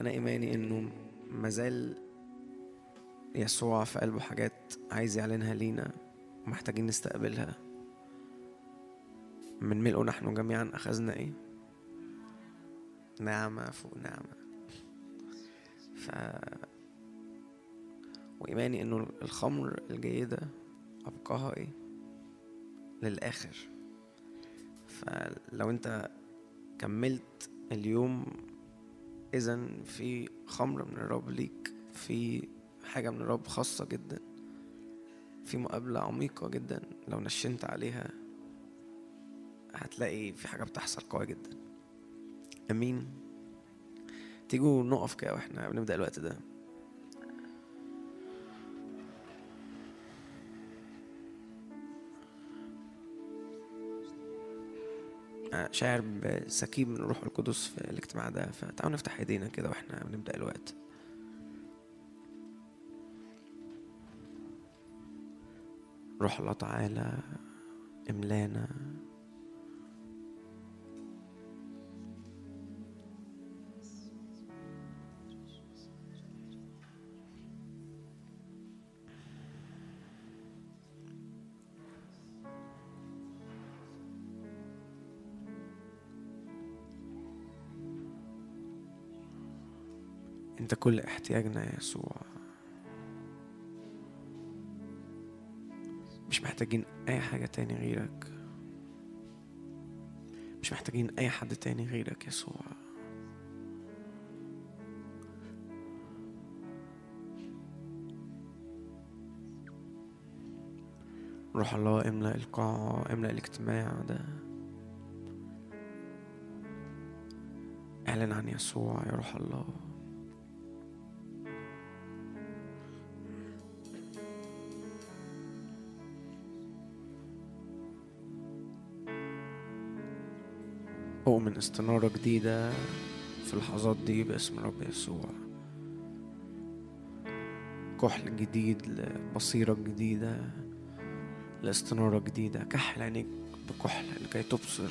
أنا إيماني إنه مازال يسوع في قلبه حاجات عايز يعلنها لينا ومحتاجين نستقبلها من ملئه نحن جميعا أخذنا إيه؟ نعمة فوق نعمة ف وإيماني إنه الخمر الجيدة أبقاها إيه؟ للآخر فلو أنت كملت اليوم إذا في خمر من الرب ليك في حاجة من الرب خاصة جدا في مقابلة عميقة جدا لو نشنت عليها هتلاقي في حاجة بتحصل قوية جدا. أمين. تيجوا نقف كده وإحنا بنبدأ الوقت ده. شاعر بسكيب من الروح القدس في الاجتماع ده فتعالوا نفتح إيدينا كده وإحنا بنبدأ الوقت. روح الله تعالى املانا انت كل احتياجنا يا يسوع. مش محتاجين أي حاجة تاني غيرك. مش محتاجين أي حد تاني غيرك يسوع. روح الله املأ القاعة املأ الاجتماع ده. اعلن عن يسوع يا روح الله. أؤمن استنارة جديدة في اللحظات دي باسم رب يسوع. كحل جديد لبصيرة جديدة لاستنارة جديدة. كحل عينيك بكحل لكي تبصر.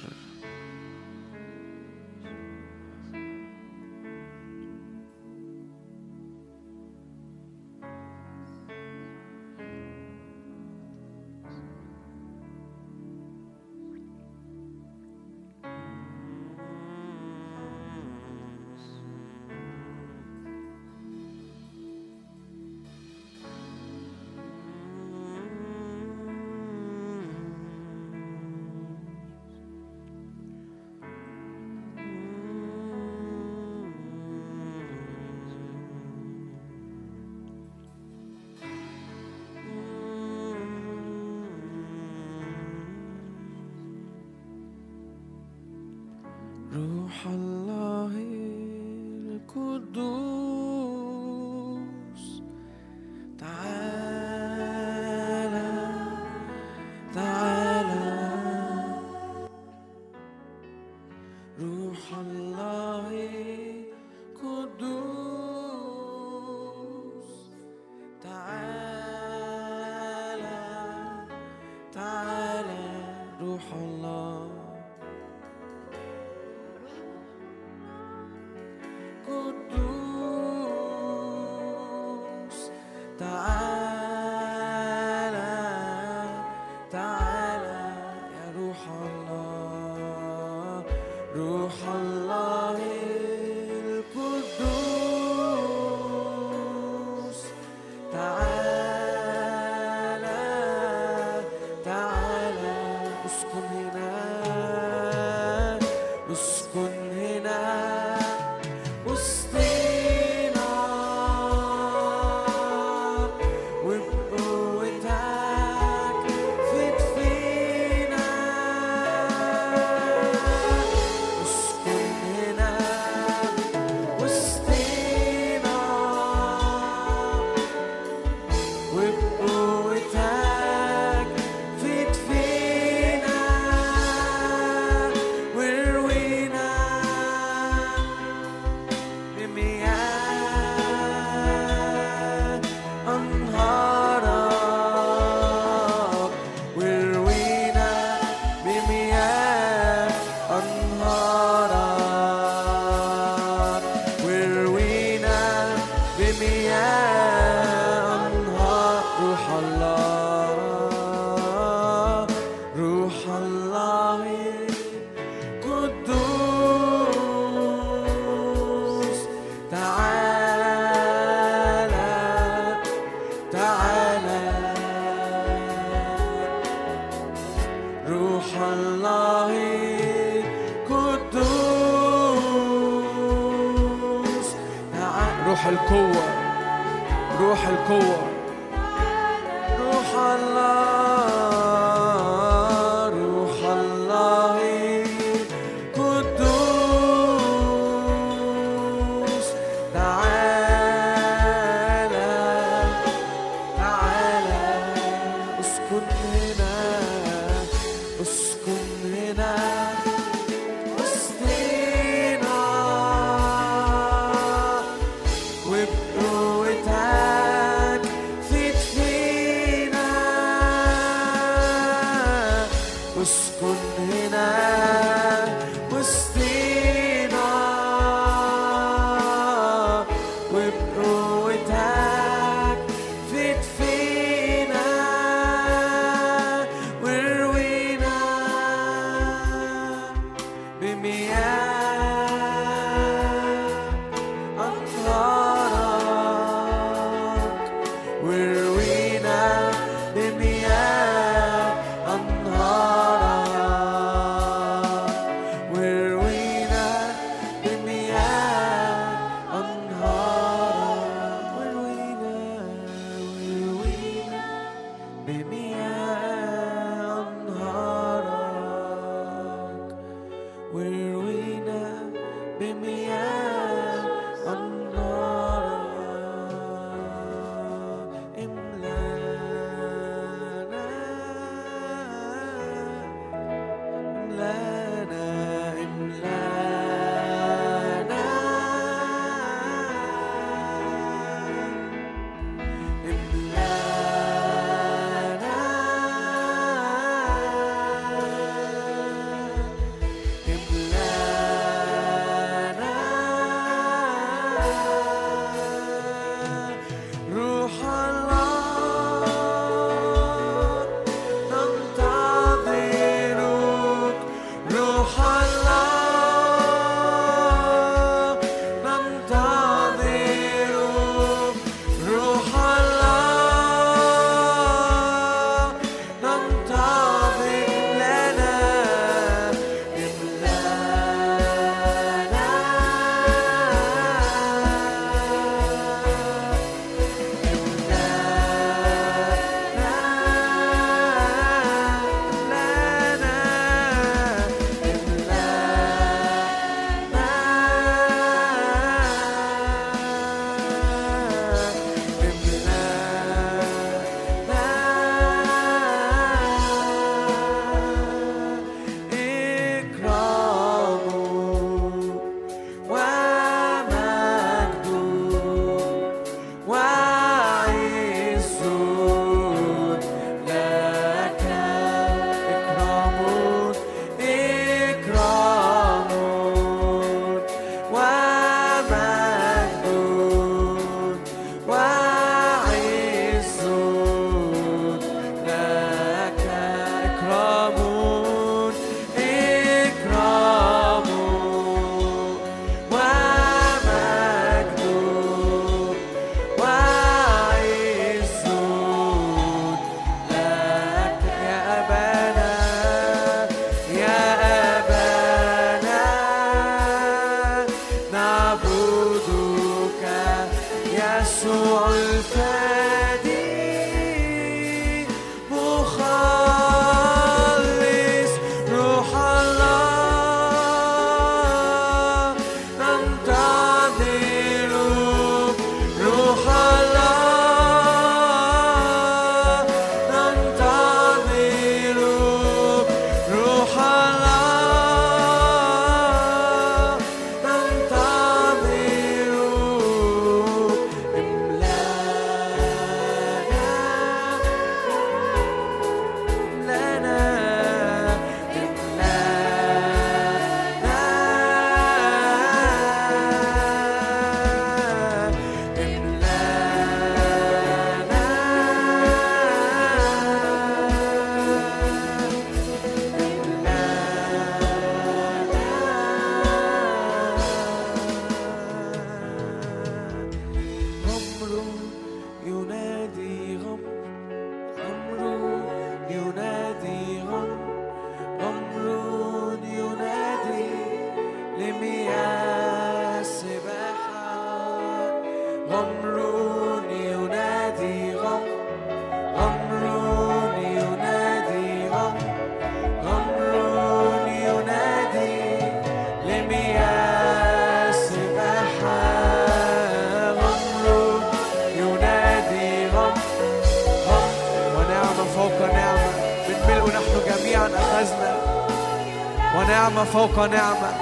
ونعمة فوق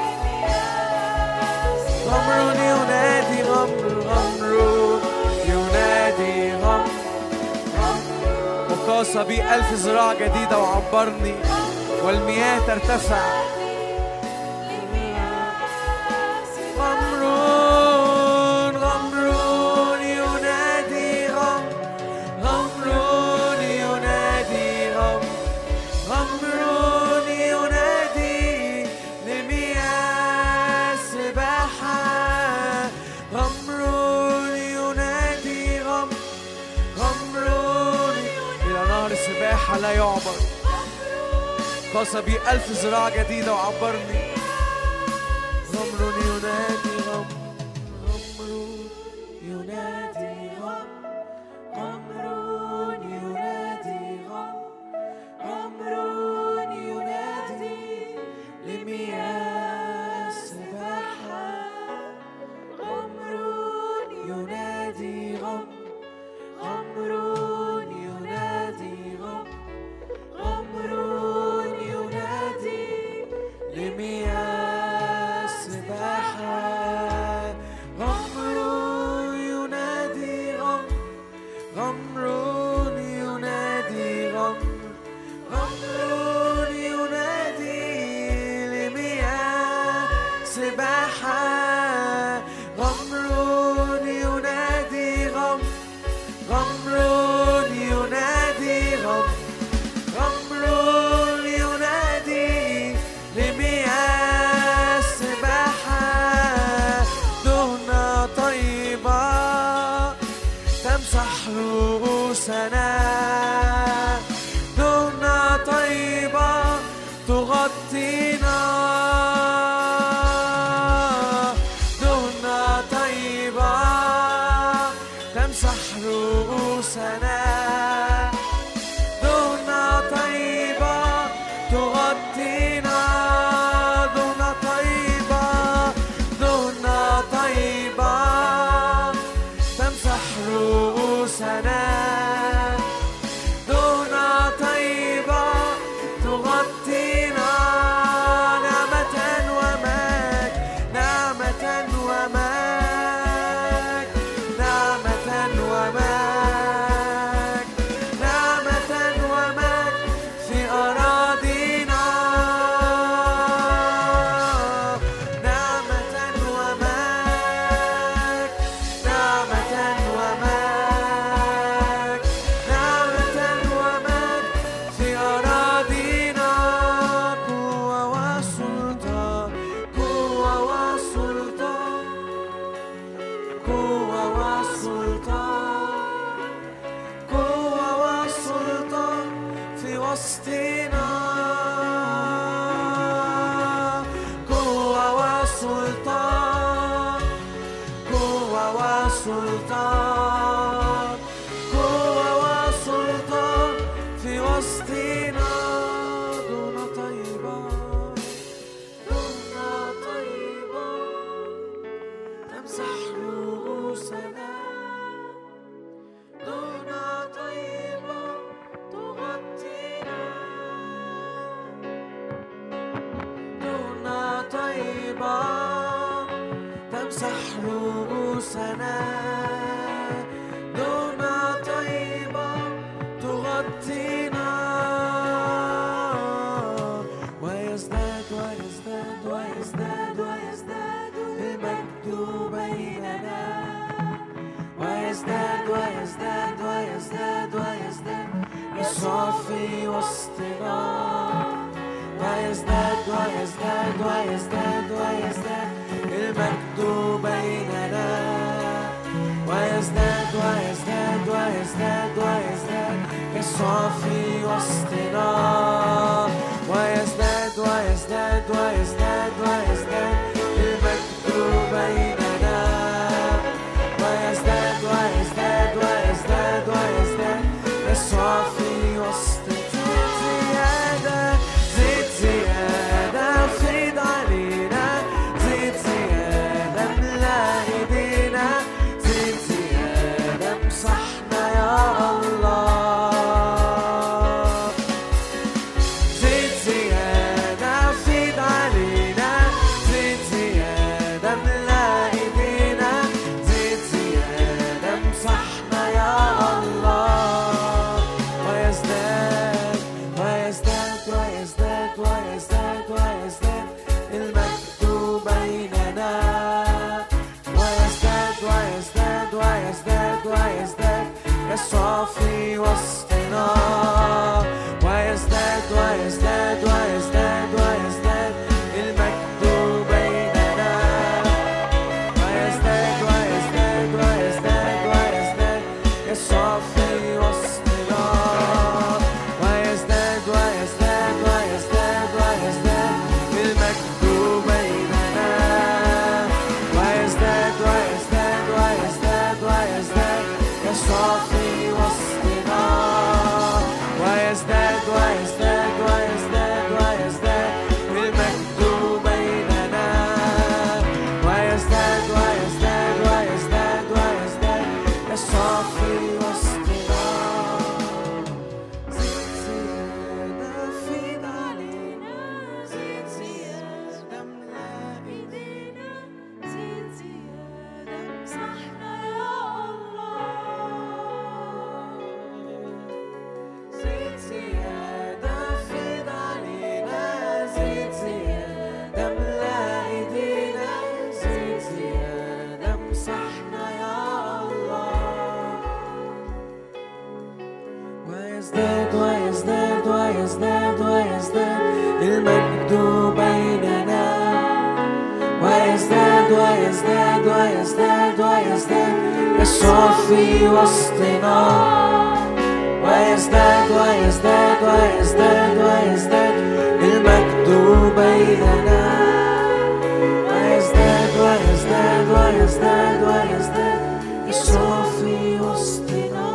ويزداد ويزداد يسوع في وسطنا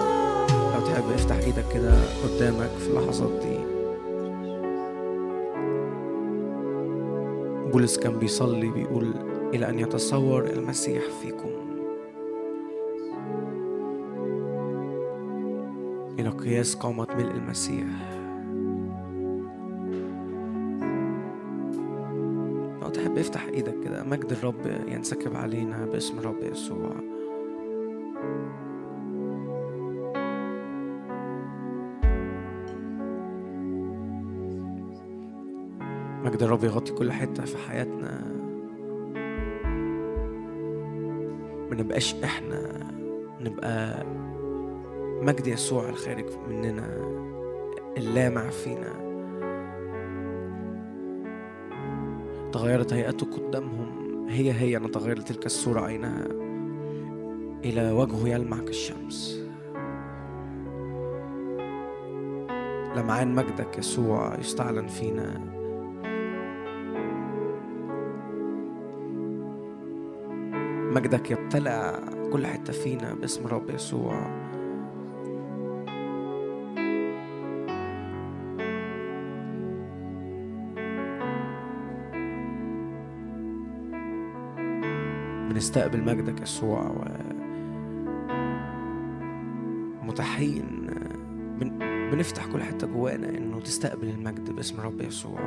لو تحب افتح إيدك كده قدامك في اللحظات دي. بولس كان بيصلي بيقول إلى أن يتصور المسيح فيكم. إلى قياس قامة ملء المسيح. افتح إيدك كده مجد الرب ينسكب علينا باسم الرب يسوع. مجد الرب يغطي كل حتة في حياتنا. ما نبقاش إحنا نبقى مجد يسوع الخارج مننا اللامع فينا. تغيرت هيئته قدامهم. هي هي أن تغيرت تلك الصورة عينها إلى وجهه يلمع كالشمس. لمعان مجدك يسوع يستعلن فينا. مجدك يبتلع كل حتة فينا باسم الرب يسوع. بنستقبل مجدك يسوع و متاحين بن... بنفتح كل حتة جوانا إنه تستقبل المجد باسم الرب يسوع.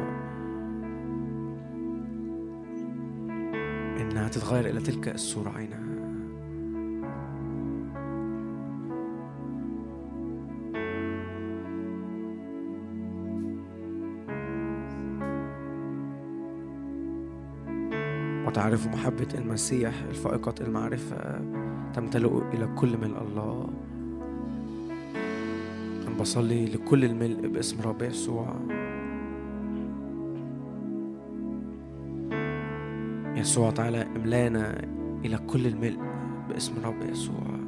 إنها تتغير إلى تلك الصورة عينها. وتعرف محبة المسيح الفائقة المعرفة تمتلئ إلى كل ملء الله. أنا بصلي لكل الملء باسم رب يسوع. يسوع تعالى املانا إلى كل الملء باسم رب يسوع.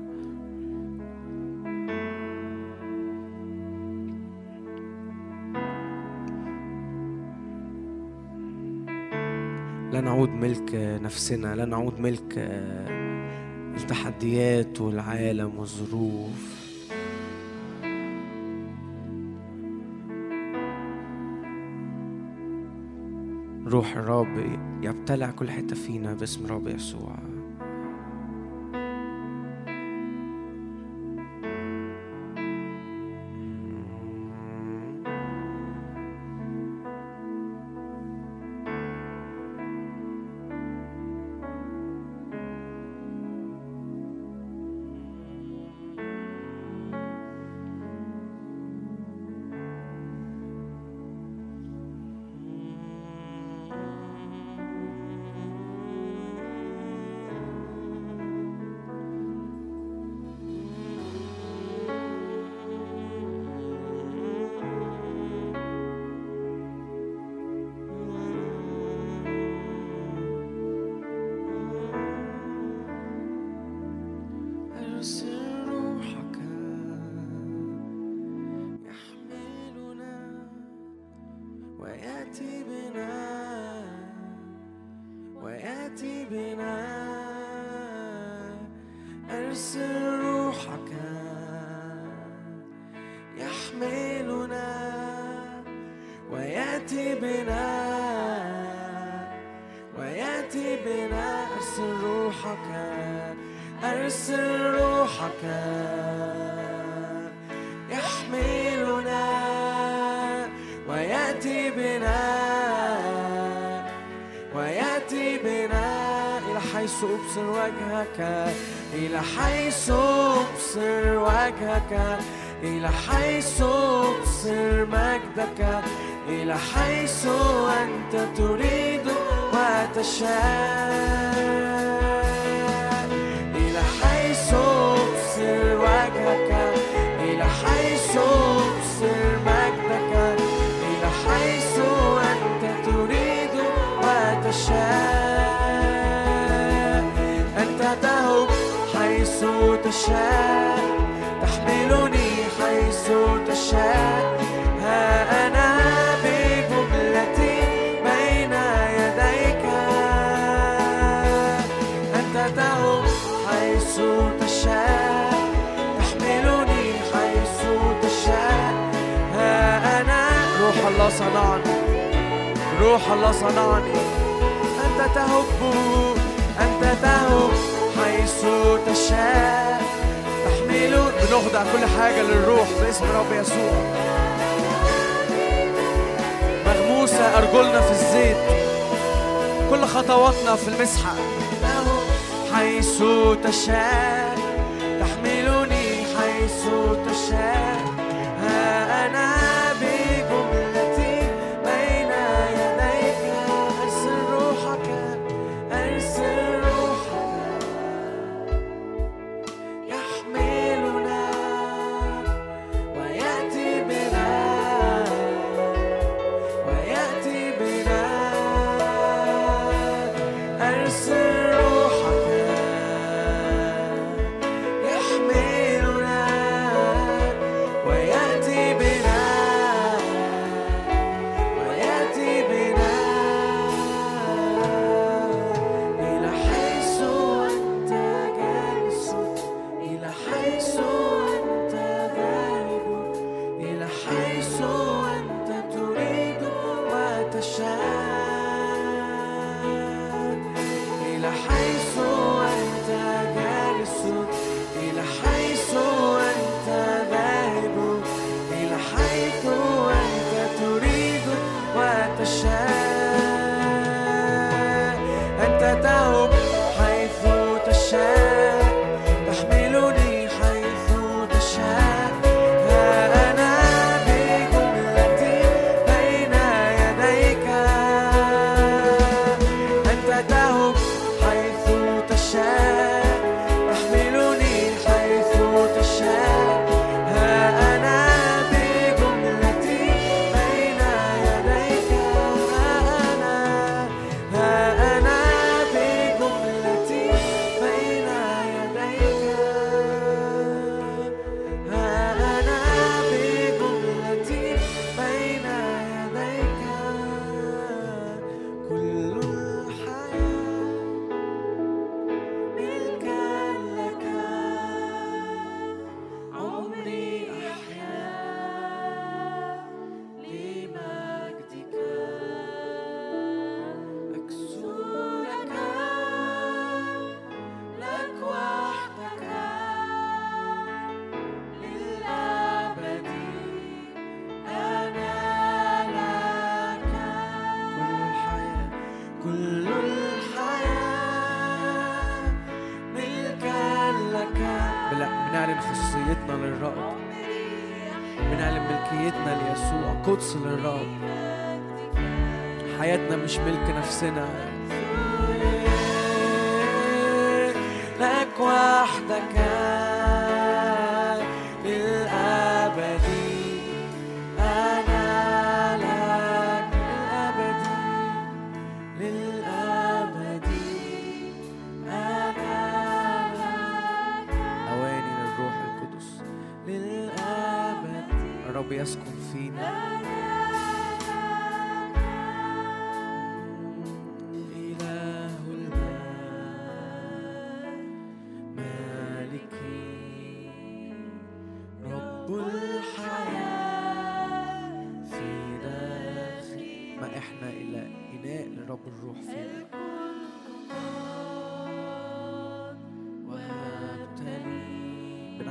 نعود ملك نفسنا لا نعود ملك التحديات والعالم والظروف. روح الرب يبتلع كل حتة فينا باسم رب يسوع. بجملتي بين يديك. أنت حيث تشاء تحملني حيث تشاء. روح الله صنعني. روح الله صنعني. أنت تهب أنت تهب حيث تشاء. بنخضع كل حاجة للروح باسم الرب يسوع. مغموسة أرجلنا في الزيت. كل خطواتنا في المسحة. حيث تشاء تحملني حيث تشاء.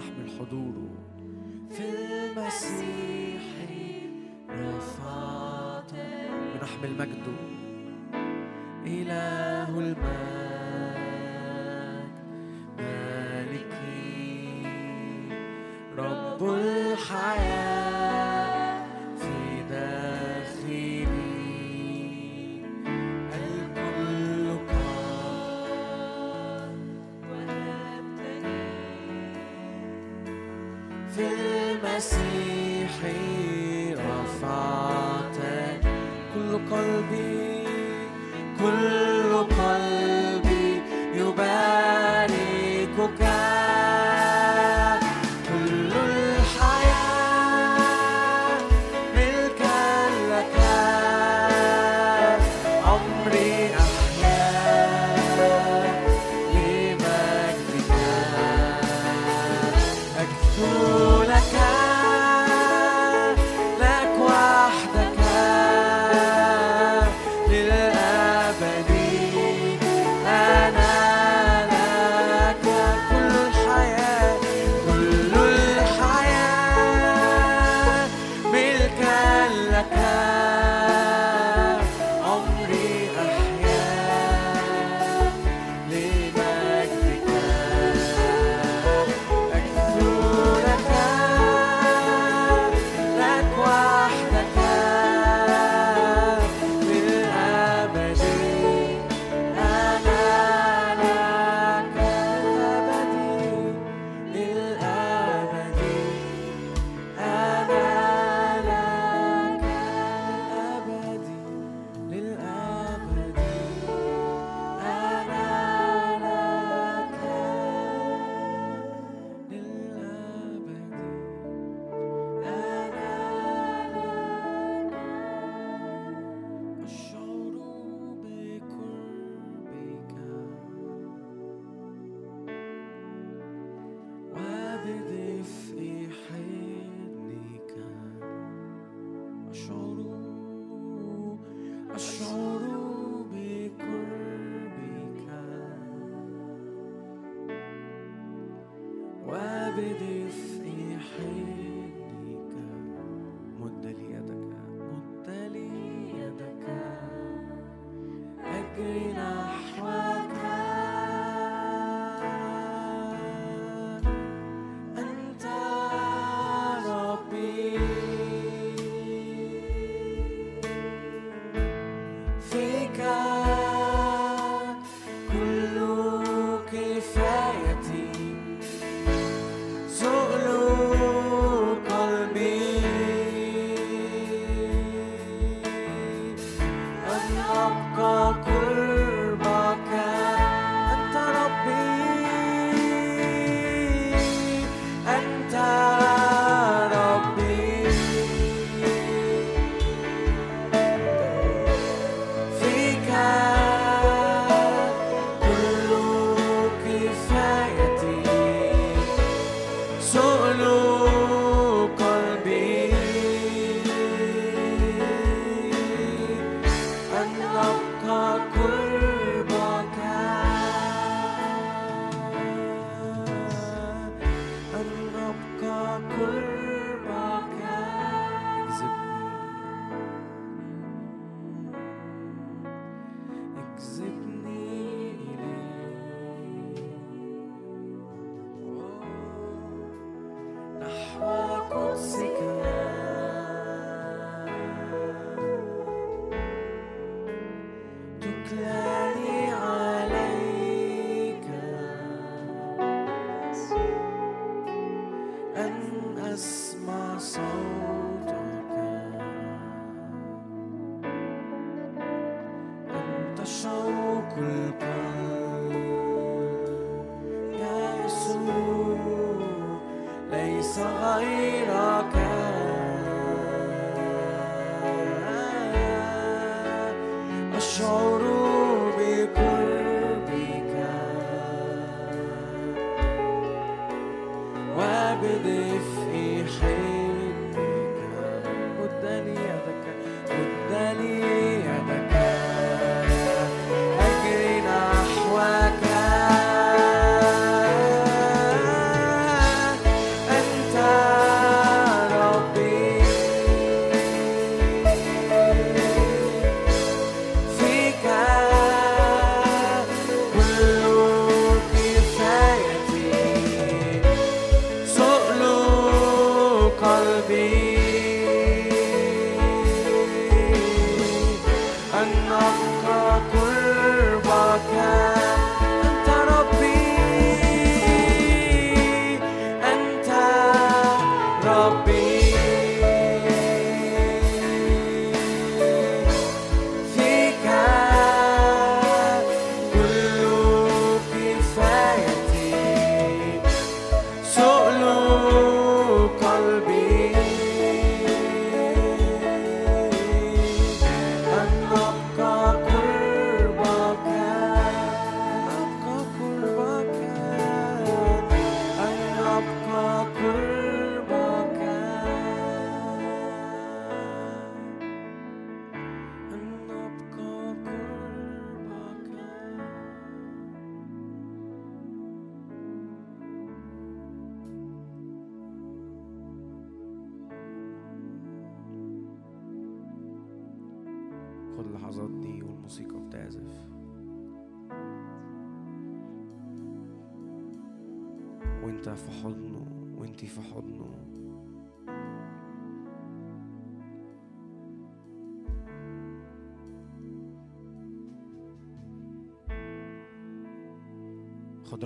نحمل حضوره في المسيح رفعتني ونحمل مجده إله المجد. مسيحي رفعت كل قلبي كل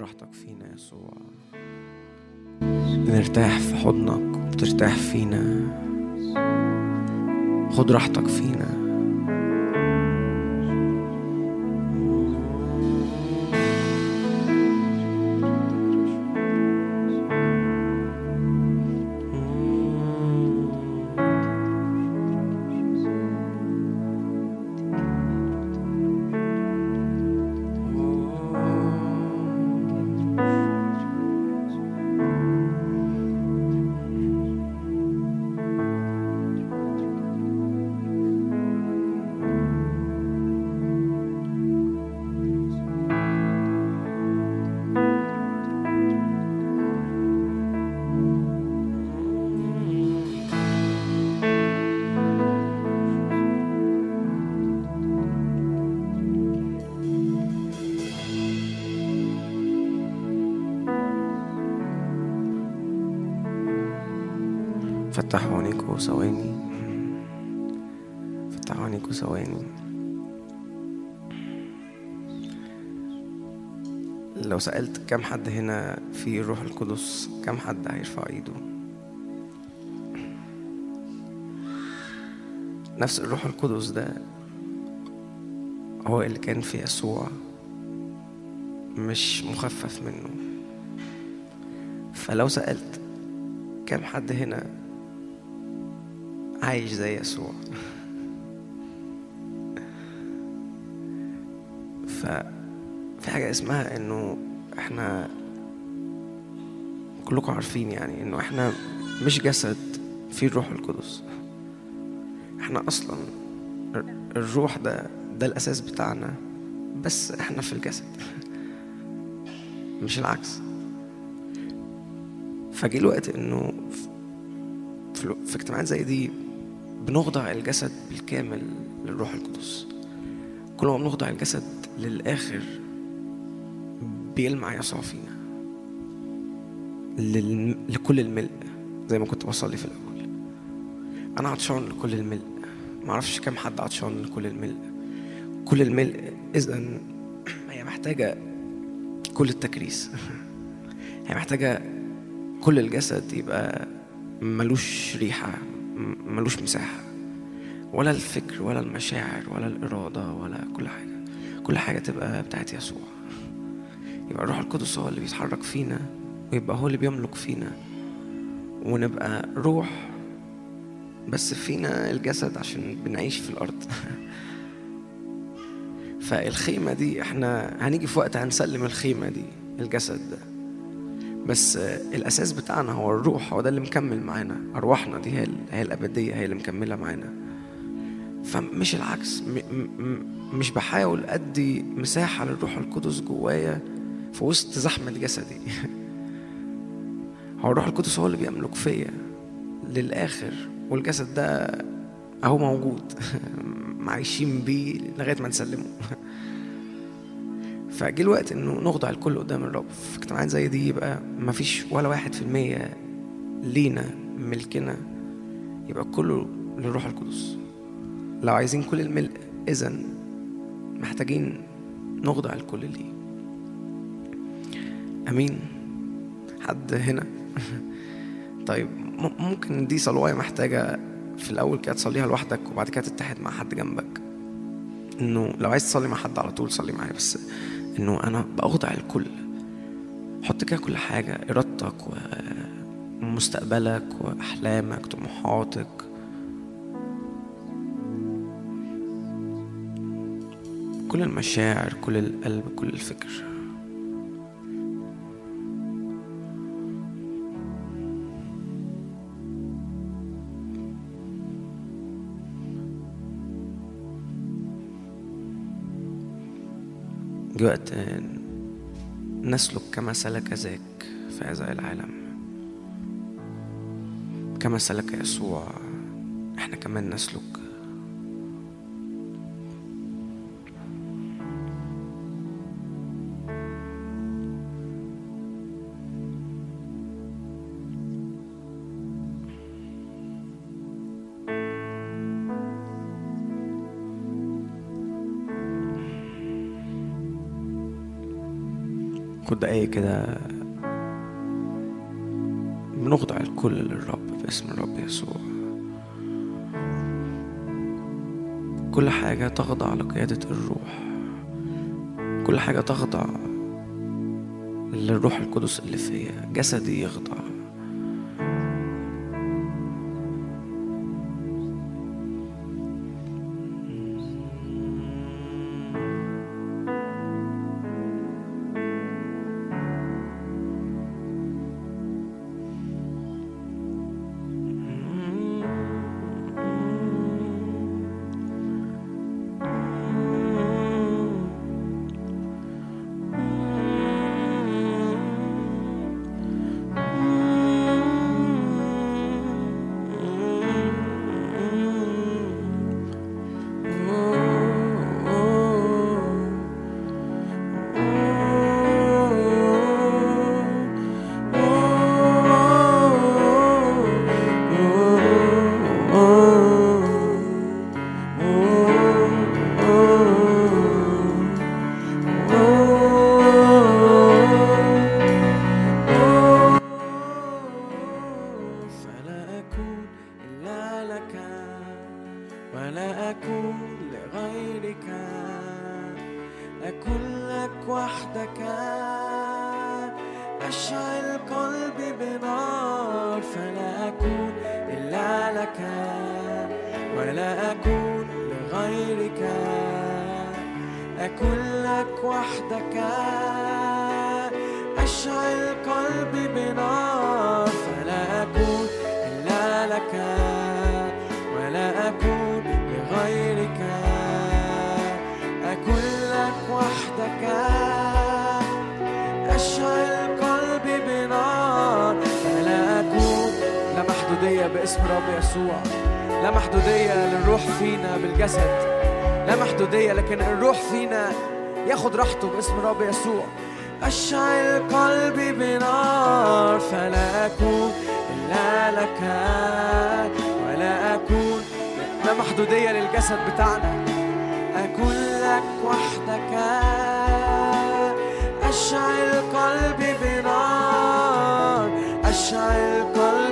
راحتك فينا يا يسوع. بنرتاح في حضنك وبترتاح فينا. خد راحتك فينا. لو سألت كم حد هنا في الروح القدس كم حد هيرفع إيده؟ نفس الروح القدس ده هو اللي كان في يسوع مش مخفف منه. فلو سألت كم حد هنا عايش زي يسوع؟ ففي حاجة اسمها إنه إحنا كلكم عارفين يعني انه إحنا مش جسد فيه الروح القدس. إحنا أصلا الروح ده ده الأساس بتاعنا بس إحنا في الجسد مش العكس. فجي الوقت انه في, في اجتماعات زي دي بنخضع الجسد بالكامل للروح القدس. كل ما بنخضع الجسد للآخر بيلمع يسوع فينا. لكل الملء زي ما كنت بصلي في الأول. أنا عطشان لكل الملء. معرفش كم حد عطشان لكل الملء. كل الملء إذا هي محتاجة كل التكريس. هي محتاجة كل الجسد يبقى ملوش ريحة ملوش مساحة. ولا الفكر ولا المشاعر ولا الإرادة ولا كل حاجة. كل حاجة تبقى بتاعت يسوع. يبقى الروح القدس هو اللي بيتحرك فينا ويبقى هو اللي بيملك فينا. ونبقى روح بس فينا الجسد عشان بنعيش في الأرض. فالخيمة دي إحنا هنيجي في وقت هنسلم الخيمة دي الجسد ده. بس الأساس بتاعنا هو الروح هو ده اللي مكمل معانا. أرواحنا دي هي هي الأبدية هي اللي مكملة معانا. فمش العكس م م مش بحاول أدي مساحة للروح القدس جوايا في وسط زحمة جسدي. هو الروح القدس هو اللي بيملك فيا للآخر والجسد ده أهو موجود. عايشين بيه لغاية ما نسلمه. فجه الوقت إنه نخضع الكل قدام الرب. في اجتماعات زي دي يبقى مفيش ولا واحد في المية لينا ملكنا يبقى كله للروح القدس. لو عايزين كل الملء اذا محتاجين نخضع الكل ليه أمين. حد هنا؟ طيب ممكن دي صلواية محتاجة في الأول كده تصليها لوحدك وبعد كده تتحد مع حد جنبك. إنه لو عايز تصلي مع حد على طول صلي معايا بس إنه أنا بأخضع الكل. حط كده كل حاجة إرادتك ومستقبلك وأحلامك طموحاتك. كل المشاعر كل القلب كل الفكر. جه وقت نسلك كما سلك ذاك في هذا العالم. كما سلك يسوع إحنا كمان نسلك. كده. بنخضع الكل للرب باسم الرب يسوع. كل حاجة تخضع لقيادة الروح. كل حاجة تخضع للروح القدس اللي فيا. جسدي يخضع. قلبي بنار فلا أكون إلا لك ولا أكون لغيرك. أكون لك وحدك. أشعل قلبي بنار فلا أكون. لا محدودية باسم رب يسوع. لا محدودية للروح فينا بالجسد. لا محدودية لكن الروح فينا ياخد راحته باسم رب يسوع. أشعل قلبي بنار فلا أكون إلا لك ولا أكون لا محدودية للجسد بتاعنا. أكون لك وحدك. أشعل قلبي بنار أشعل قلبي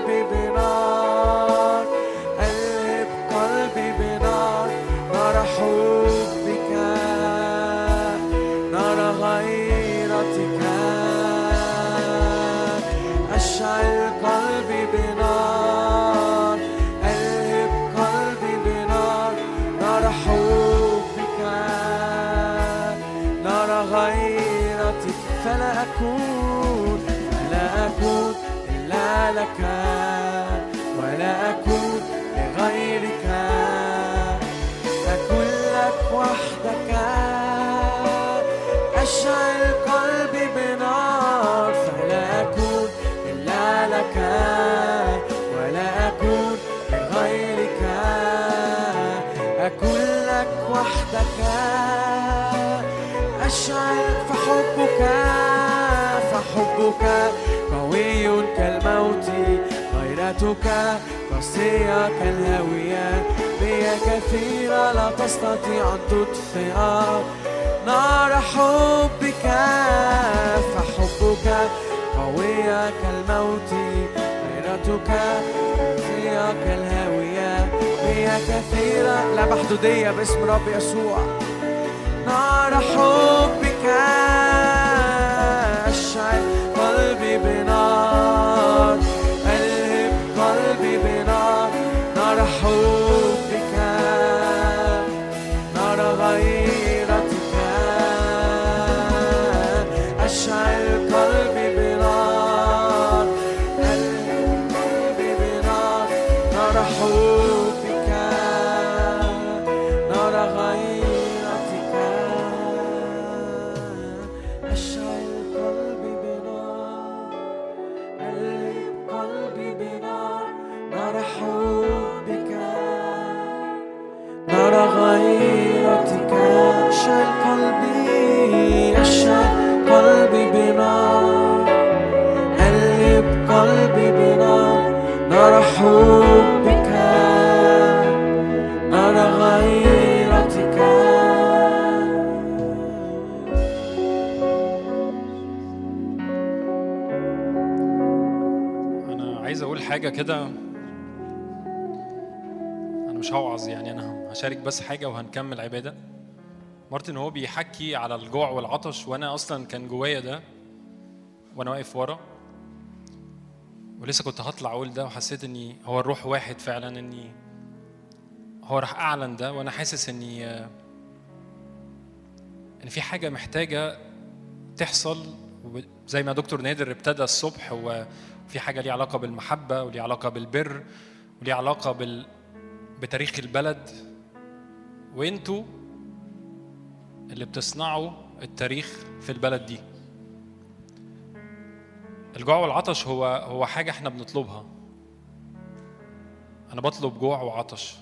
أشعل فحبك فحبك قوي كالموت. غيرتك قاسية كالهاوية هي كثيرة لا تستطيع أن تطفئ نار حبك فحبك قوية كالموت. غيرتك قاسية كالهاوية هي كثيرة لا محدودية باسم رب يسوع. نار حبك. كده. أنا مش هوعظ يعني أنا هشارك بس حاجة وهنكمل عبادة. مارتن هو بيحكي على الجوع والعطش وأنا أصلا كان جوايا ده وأنا واقف ورا. ولسه كنت هطلع أقول ده وحسيت إني هو الروح واحد فعلا إني هو راح أعلن ده وأنا حاسس إني إن في حاجة محتاجة تحصل. زي ما دكتور نادر ابتدى الصبح وفي حاجة ليها علاقة بالمحبة وليها علاقة بالبر وليها علاقة بال بتاريخ البلد. وانتوا اللي بتصنعوا التاريخ في البلد دي. الجوع والعطش هو هو حاجة إحنا بنطلبها. أنا بطلب جوع وعطش.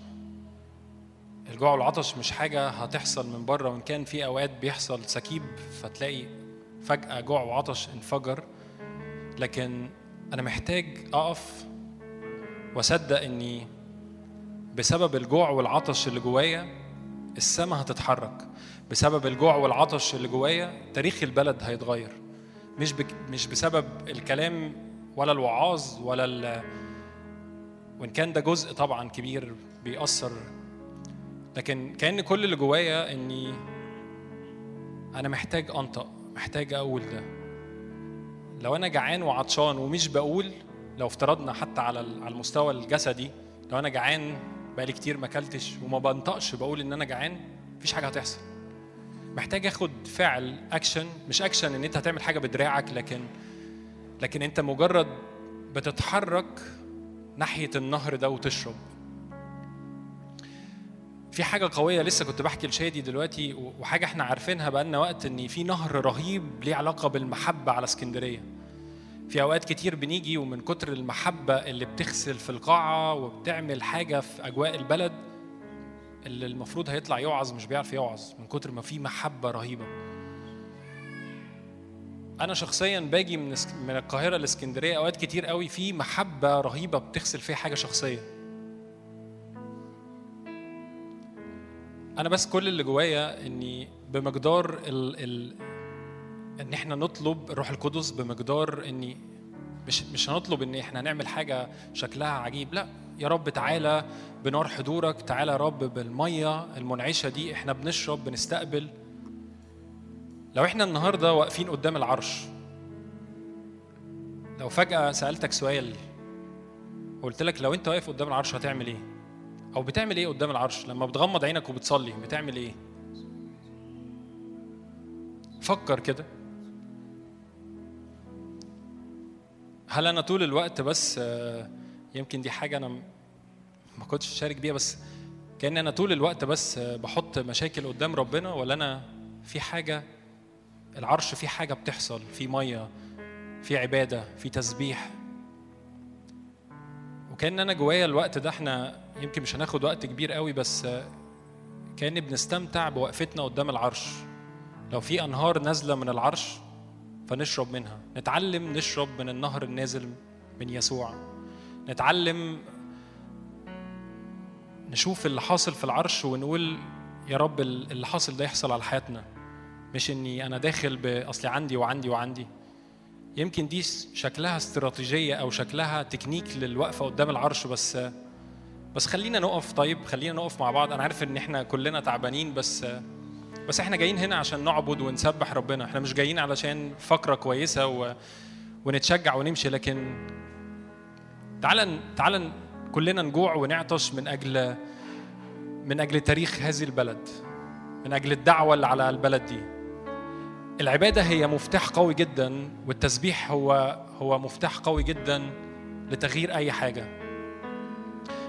الجوع والعطش مش حاجة هتحصل من بره وإن كان في أوقات بيحصل سكيب فتلاقي فجأة جوع وعطش انفجر. لكن أنا محتاج أقف وأصدق إني بسبب الجوع والعطش اللي جوايا السماء هتتحرك. بسبب الجوع والعطش اللي جوايا تاريخ البلد هيتغير. مش بك مش بسبب الكلام ولا الوعاظ ولا ال وإن كان ده جزء طبعا كبير بيأثر. لكن كأن كل اللي جوايا إني أنا محتاج أنطق محتاج أقول ده. لو أنا جعان وعطشان ومش بقول لو افترضنا حتى على ال- على المستوى الجسدي لو أنا جعان بقالي كتير ما أكلتش وما بنطقش بقول إن أنا جعان مفيش حاجة هتحصل. محتاج آخد فعل اكشن مش اكشن إن أنت هتعمل حاجة بدراعك لكن لكن أنت مجرد بتتحرك ناحية النهر ده وتشرب. في حاجة قوية لسه كنت بحكي لشادي دلوقتي وحاجة إحنا عارفينها بقالنا وقت إن في نهر رهيب ليه علاقة بالمحبة على اسكندرية. في أوقات كتير بنيجي ومن كتر المحبة اللي بتغسل في القاعة وبتعمل حاجة في أجواء البلد اللي المفروض هيطلع يوعظ مش بيعرف يوعظ من كتر ما في محبة رهيبة. أنا شخصيا باجي من من القاهرة لإسكندرية أوقات كتير قوي في محبة رهيبة بتغسل فيها حاجة شخصية. أنا بس كل اللي جوايا إني بمقدار ال ال إن إحنا نطلب الروح القدس بمقدار إني مش مش هنطلب إن إحنا هنعمل حاجة شكلها عجيب. لا يا رب تعالى بنار حضورك تعالى يا رب بالمية المنعشة دي إحنا بنشرب بنستقبل. لو إحنا النهارده واقفين قدام العرش لو فجأة سألتك سؤال وقلت لك لو أنت واقف قدام العرش هتعمل إيه؟ أو بتعمل إيه قدام العرش؟ لما بتغمض عينك وبتصلي بتعمل إيه؟ فكر كده. هل أنا طول الوقت بس آه، يمكن دي حاجة أنا ما كنتش شارك بيها بس كأن أنا طول الوقت بس آه، بحط مشاكل قدام ربنا ولا أنا في حاجة العرش في حاجة بتحصل؟ في مية في عبادة في تسبيح. وكأن أنا جوايا الوقت ده إحنا يمكن مش هناخد وقت كبير قوي بس كان بنستمتع بوقفتنا قدام العرش. لو في أنهار نازلة من العرش فنشرب منها. نتعلم نشرب من النهر النازل من يسوع. نتعلم نشوف اللي حاصل في العرش ونقول يا رب اللي حاصل ده يحصل على حياتنا. مش إني أنا داخل باصلي عندي وعندي وعندي. يمكن دي شكلها استراتيجية أو شكلها تكنيك للوقفة قدام العرش بس بس خلينا نقف طيب خلينا نقف مع بعض. أنا عارف إن إحنا كلنا تعبانين بس بس إحنا جايين هنا عشان نعبد ونسبح ربنا. إحنا مش جايين علشان فقرة كويسة و... ونتشجع ونمشي لكن تعال تعال كلنا نجوع ونعطش من أجل من أجل تاريخ هذه البلد من أجل الدعوة اللي على البلد دي. العبادة هي مفتاح قوي جدا والتسبيح هو هو مفتاح قوي جدا لتغيير أي حاجة.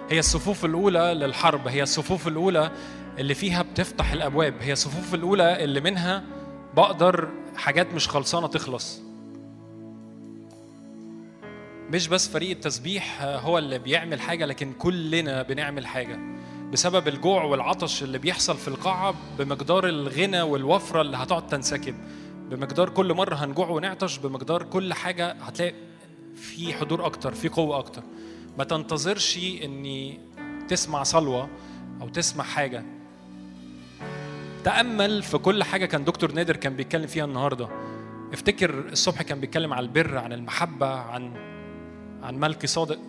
هي الصفوف الأولى للحرب هي الصفوف الأولى اللي فيها بتفتح الأبواب هي الصفوف الأولى اللي منها بقدر حاجات مش خلصانة تخلص. مش بس فريق التسبيح هو اللي بيعمل حاجة لكن كلنا بنعمل حاجة. بسبب الجوع والعطش اللي بيحصل في القاعة بمقدار الغنى والوفرة اللي هتقعد تنسكب. بمقدار كل مرة هنجوع ونعطش بمقدار كل حاجة هتلاقي في حضور أكتر في قوة أكتر. ما تنتظرش إني تسمع صلوة أو تسمع حاجة. تأمل في كل حاجة كان دكتور نادر كان بيتكلم فيها النهارده. افتكر الصبح كان بيتكلم عن البر عن المحبة عن عن ملك صادق.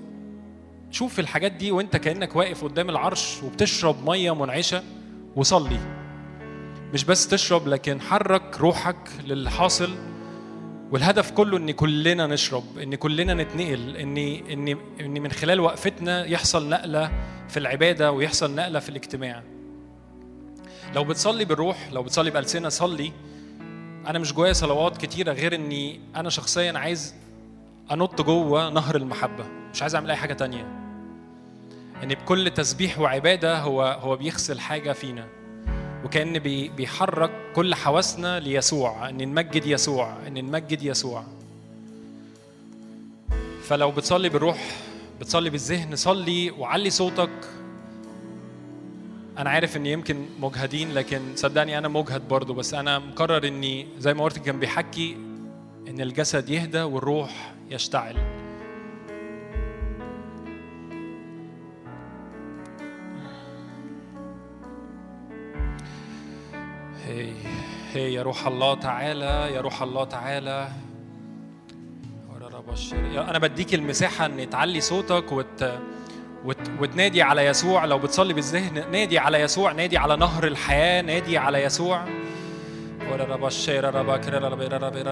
شوف الحاجات دي وانت كأنك واقف قدام العرش وبتشرب مية منعشة وصلي. مش بس تشرب لكن حرك روحك للي حاصل والهدف كله إن كلنا نشرب إن كلنا نتنقل إن إن إن من خلال وقفتنا يحصل نقلة في العبادة ويحصل نقلة في الاجتماع. لو بتصلي بالروح لو بتصلي بألسنة صلي. أنا مش جوايا صلوات كتيرة غير إني أنا شخصيا عايز أنط جوه نهر المحبة مش عايز أعمل أي حاجة تانية. إن بكل تسبيح وعبادة هو هو بيغسل حاجة فينا. وكأن بي بيحرك كل حواسنا ليسوع إن نمجد يسوع إن نمجد يسوع. فلو بتصلي بالروح بتصلي بالذهن صلي وعلي صوتك. أنا عارف إن يمكن مجهدين لكن صدقني أنا مجهد برضو بس أنا مقرر إني زي ما قلت كان بيحكي إن الجسد يهدى والروح يشتعل. هي يا روح الله تعالى يا روح الله تعالى. أنا بديك المساحة إن تعلي صوتك وت... وت... وتنادي على يسوع. لو بتصلي بالذهن نادي على يسوع نادي على نهر الحياة نادي على يسوع.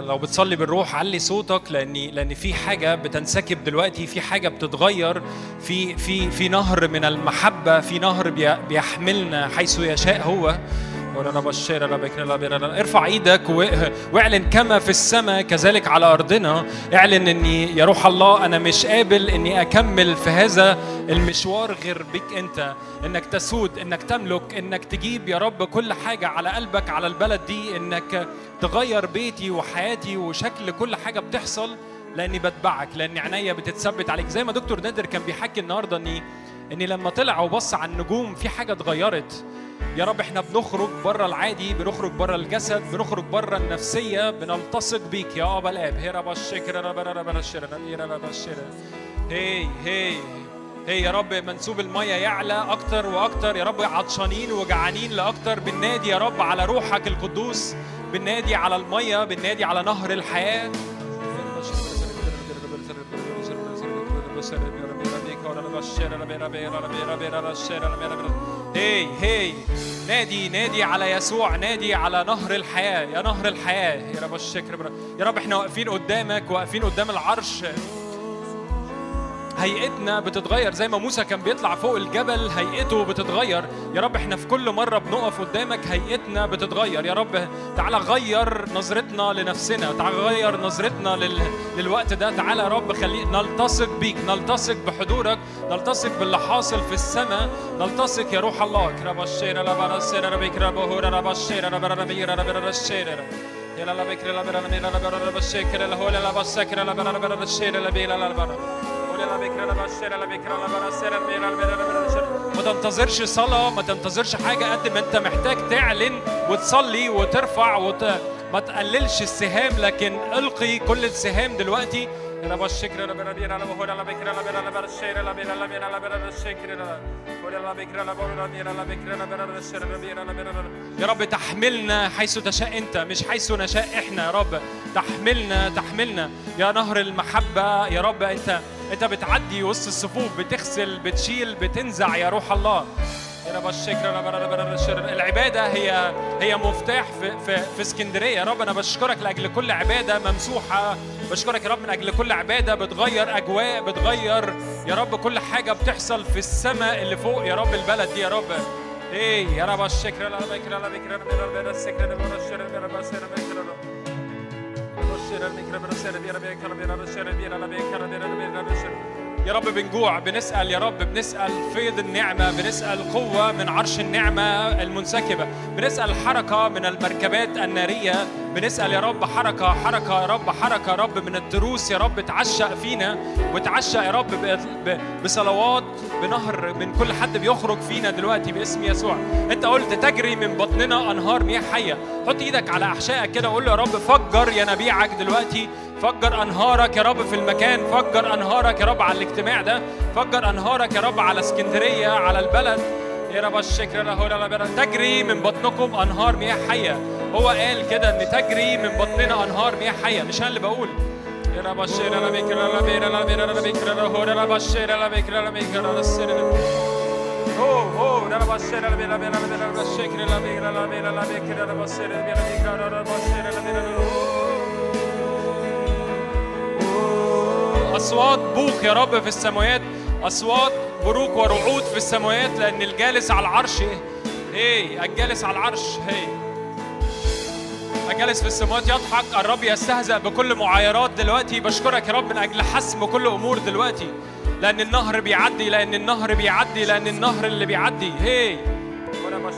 لو بتصلي بالروح علي صوتك لأني لأن في حاجة بتنسكب دلوقتي في حاجة بتتغير. في في في نهر من المحبة في نهر بي- بيحملنا حيث يشاء هو. ارفع إيدك واعلن كما في السماء كذلك على أرضنا. اعلن إني يا روح الله أنا مش قابل إني أكمل في هذا المشوار غير بك أنت. إنك تسود إنك تملك إنك تجيب يا رب كل حاجة على قلبك على البلد دي. إنك تغير بيتي وحياتي وشكل كل حاجة بتحصل لأني بتبعك لأن عينيا بتتثبت عليك. زي ما دكتور نادر كان بيحكي النهارده اني إني لما طلع وبص على النجوم في حاجة اتغيرت. يا رب إحنا بنخرج بره العادي بنخرج بره الجسد بنخرج بره النفسيه بنلتصق بيك يا ابا الاب هي رب الشكر رب رب الشر رب الشر هي هي هي يا رب منسوب المية يعلى أكتر وأكتر يا رب عطشانين وجعانين لأكتر بالنادي يا رب على روحك القدوس بالنادي على المية بالنادي على نهر الحياة هي هي نادي نادي على يسوع نادي على نهر الحياة. يا نهر الحياة. يا رب الشكر. يا رب إحنا واقفين قدامك واقفين قدام العرش. هيئتنا بتتغير زي ما موسى كان بيطلع فوق الجبل هيئته بتتغير يا رب إحنا في كل مرة بنقف قدامك هيئتنا بتتغير يا رب تعالى غير نظرتنا لنفسنا تعالى غير نظرتنا لل... للوقت ده تعالى يا رب خلي نلتصق بيك نلتصق بحضورك نلتصق باللي حاصل في السماء نلتصق يا روح الله كرب الشير لا برا السير لا بكرة بهور لا بشير لا برا بير لا برا الشير يا لا بكرة لا برا مير لا برا بشير لا ما تنتظرش صلاة ما تنتظرش حاجة قد ما انت محتاج تعلن وتصلي وترفع وت... ما تقللش السهام لكن القي كل السهام دلوقتي يا رب تحملنا حيث تشاء انت مش حيث نشاء إحنا يا رب تحملنا تحملنا يا نهر المحبة يا رب انت انت بتعدي وسط الصفوف بتغسل بتشيل بتنزع يا روح الله يا رب الشكر يا رب يا رب العبادة هي هي مفتاح في في في اسكندرية يا رب أنا بشكرك لأجل كل عبادة ممسوحة بشكرك يا رب من أجل كل عبادة بتغير أجواء بتغير يا رب كل حاجة بتحصل في السماء اللي فوق يا رب البلد دي يا رب إيه يا رب الشكر يا رب الشكر يا رب الشكر يا رب الشكر يا رب الشكر يا رب الشكر يا رب يا رب بنجوع بنسأل يا رب بنسأل فيض النعمة بنسأل قوة من عرش النعمة المنسكبة بنسأل حركة من المركبات النارية بنسأل يا رب حركة حركة يا رب حركة يا رب من التروس يا رب تعشق فينا وتعشق يا رب بصلوات بنهر من كل حد بيخرج فينا دلوقتي باسم يسوع. انت قلت تجري من بطننا أنهار مياه حية. حط إيدك على أحشائك كده وقول له يا رب فجر ينابيعك دلوقتي. فجر انهارك يا رب في المكان فجر انهارك يا رب على الاجتماع ده فجر انهارك يا رب على اسكندريه على البلد يا رب الشكر له تجري من بطنكم انهار مياه حيه هو قال كده ان تجري من بطننا انهار مياه حيه مش أنا اللي بقول يا رب الشكر لا بكر لا بير لا بير لا بكر لا هو لا بشر لا بكر لا بكر لا السر هو هو لا بشر لا بير لا بير لا بير لا الشكر لا بير لا بير لا بكر لا بشر لا بير لا بكر لا بشر لا بير أصوات بوق يا رب في السماوات أصوات بروق ورعود في السماوات لأن الجالس على العرش هي الجالس على العرش هي الجالس في السماوات يضحك الرب يستهزأ بكل معايرات دلوقتي. بشكرك يا رب من أجل حسم كل أمور دلوقتي. لأن النهر بيعدي لأن النهر بيعدي لأن النهر اللي بيعدي هي ولا ما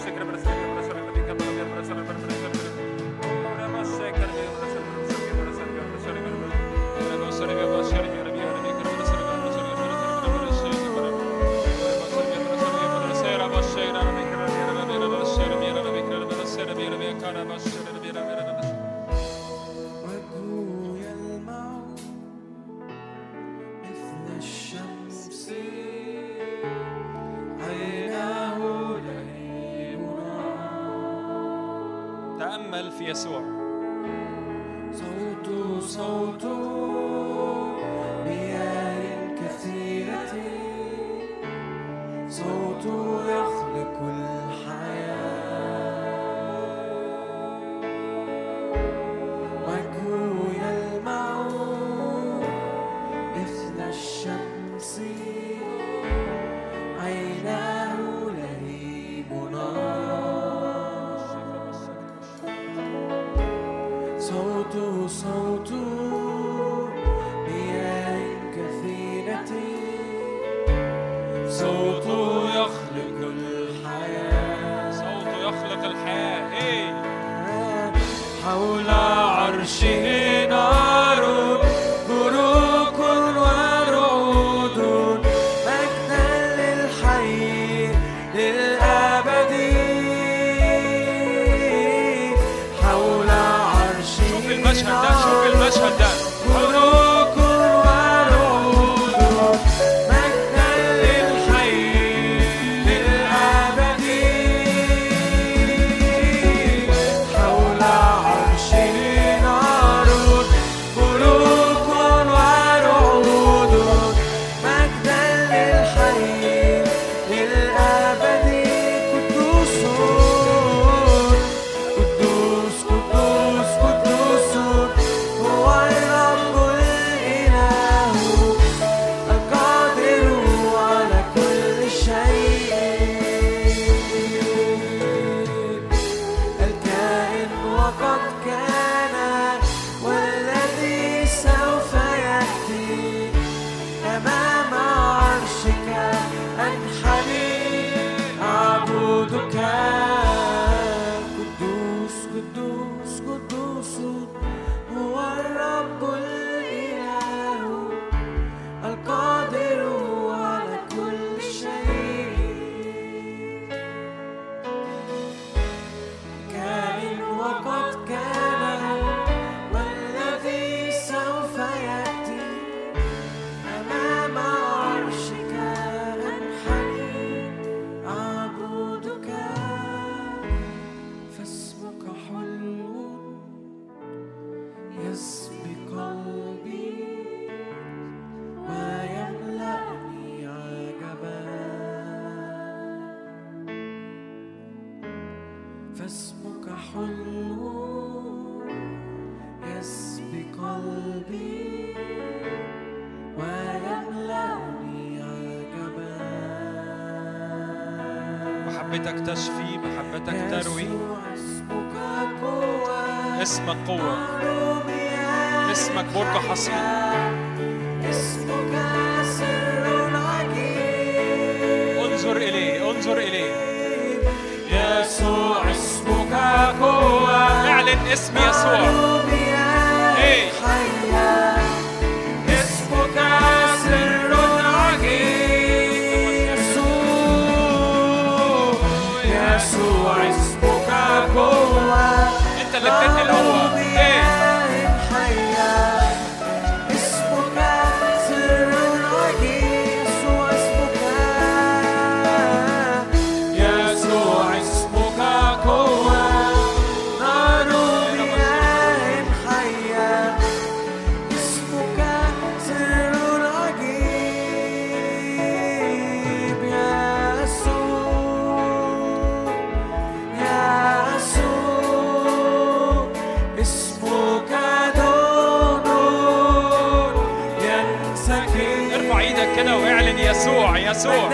يسوع.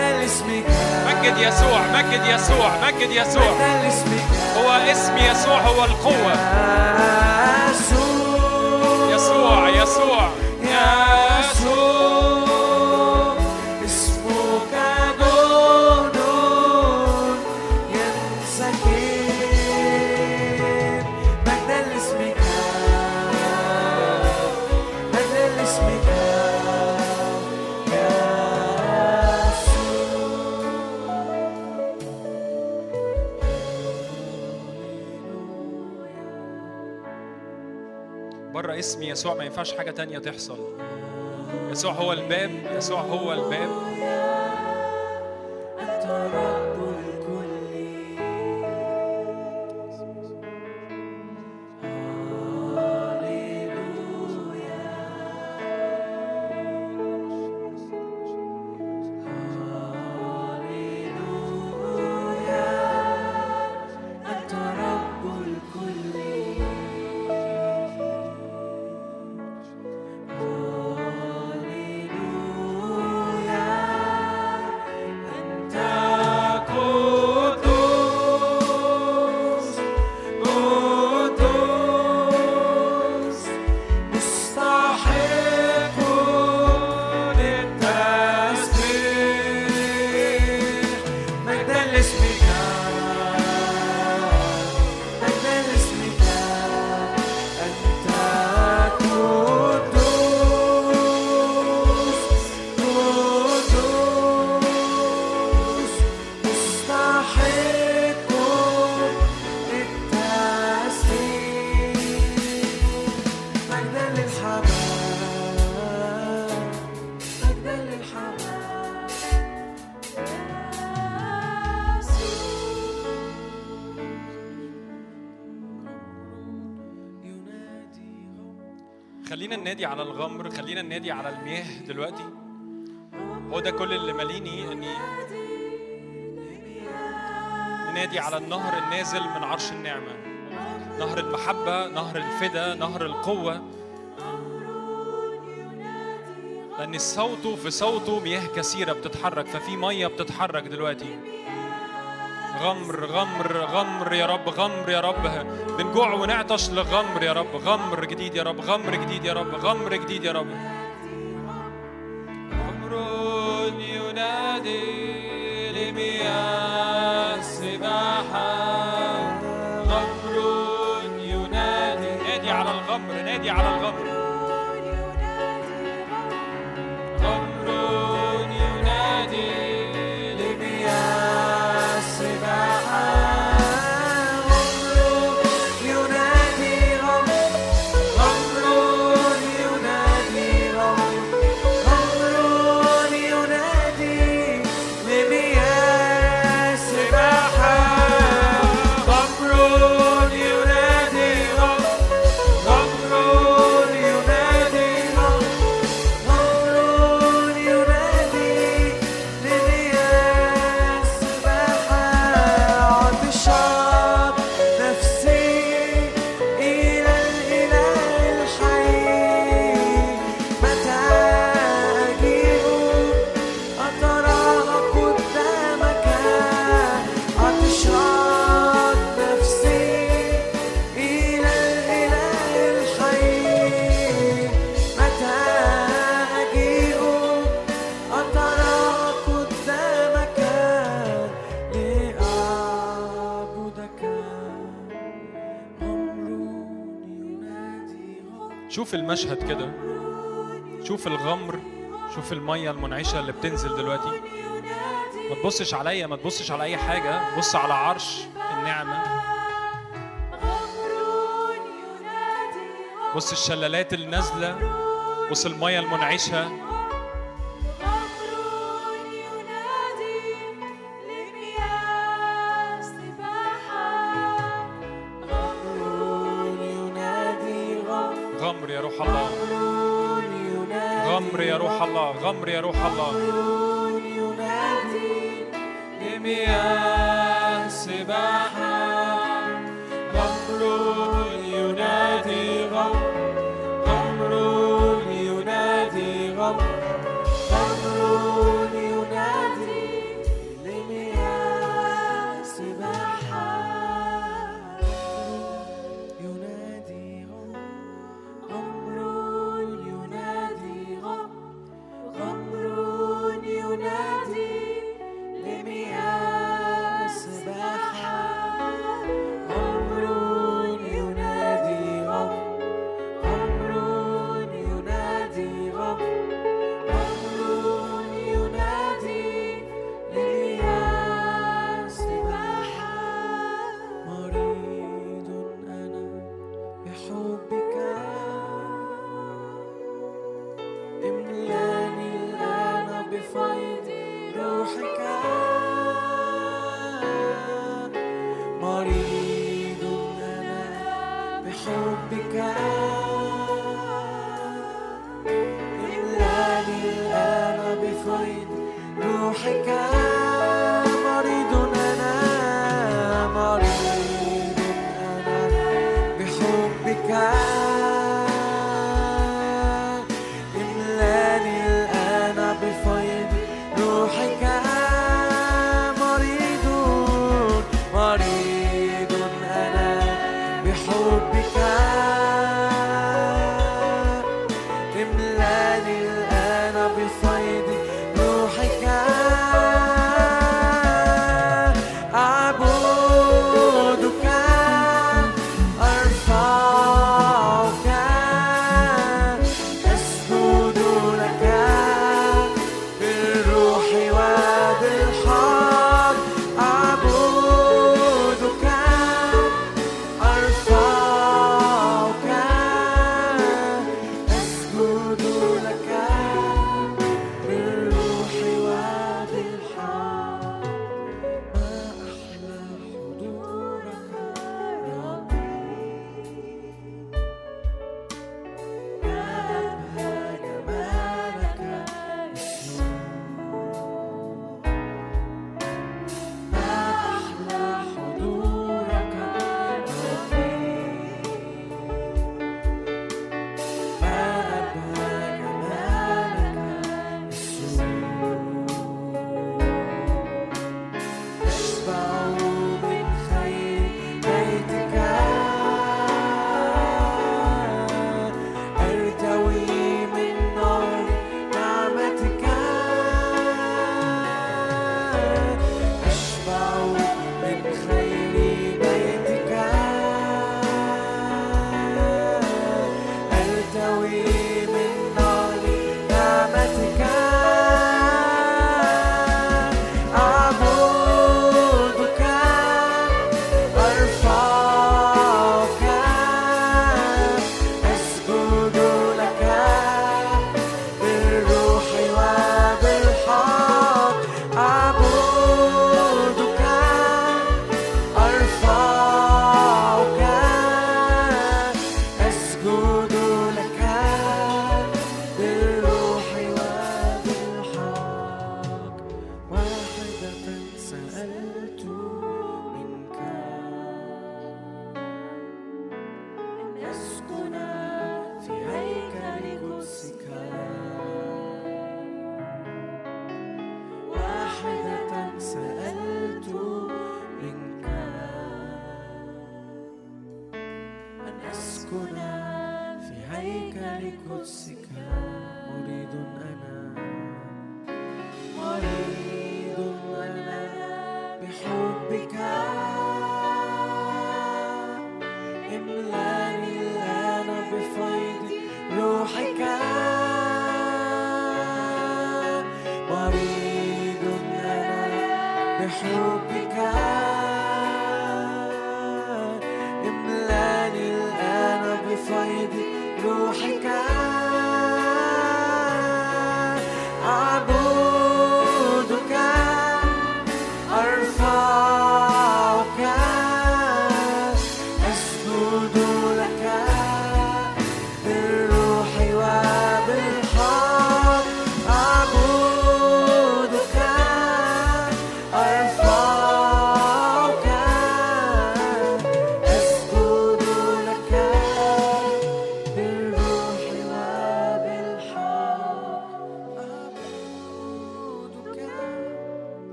مجد يسوع مجد يسوع مجد يسوع. هو اسم يسوع هو القوة. يسوع يسوع. يسوع ما ينفعش حاجة تانية تحصل. يسوع هو الباب يسوع هو الباب. خلينا ننادي على المياه دلوقتي؟ هو ده كل اللي ماليني إني ننادي على النهر النازل من عرش النعمة. نهر المحبة نهر الفدا نهر القوة. لأن صوته في صوته مياه كثيرة بتتحرك ففي مية بتتحرك دلوقتي. غمر غمر غمر يا رب غمر يا رب. بنجوع ونعطش لغمر يا رب غمر جديد يا رب غمر جديد يا رب غمر جديد يا رب. غمر على الغمر. شوف المشهد كده. شوف الغمر شوف المية المنعشة اللي بتنزل دلوقتي. ما تبصش عليا ما تبصش على أي حاجة. بص على عرش النعمة. بص الشلالات النازلة. بص المية المنعشة. الأمر يا روح الله.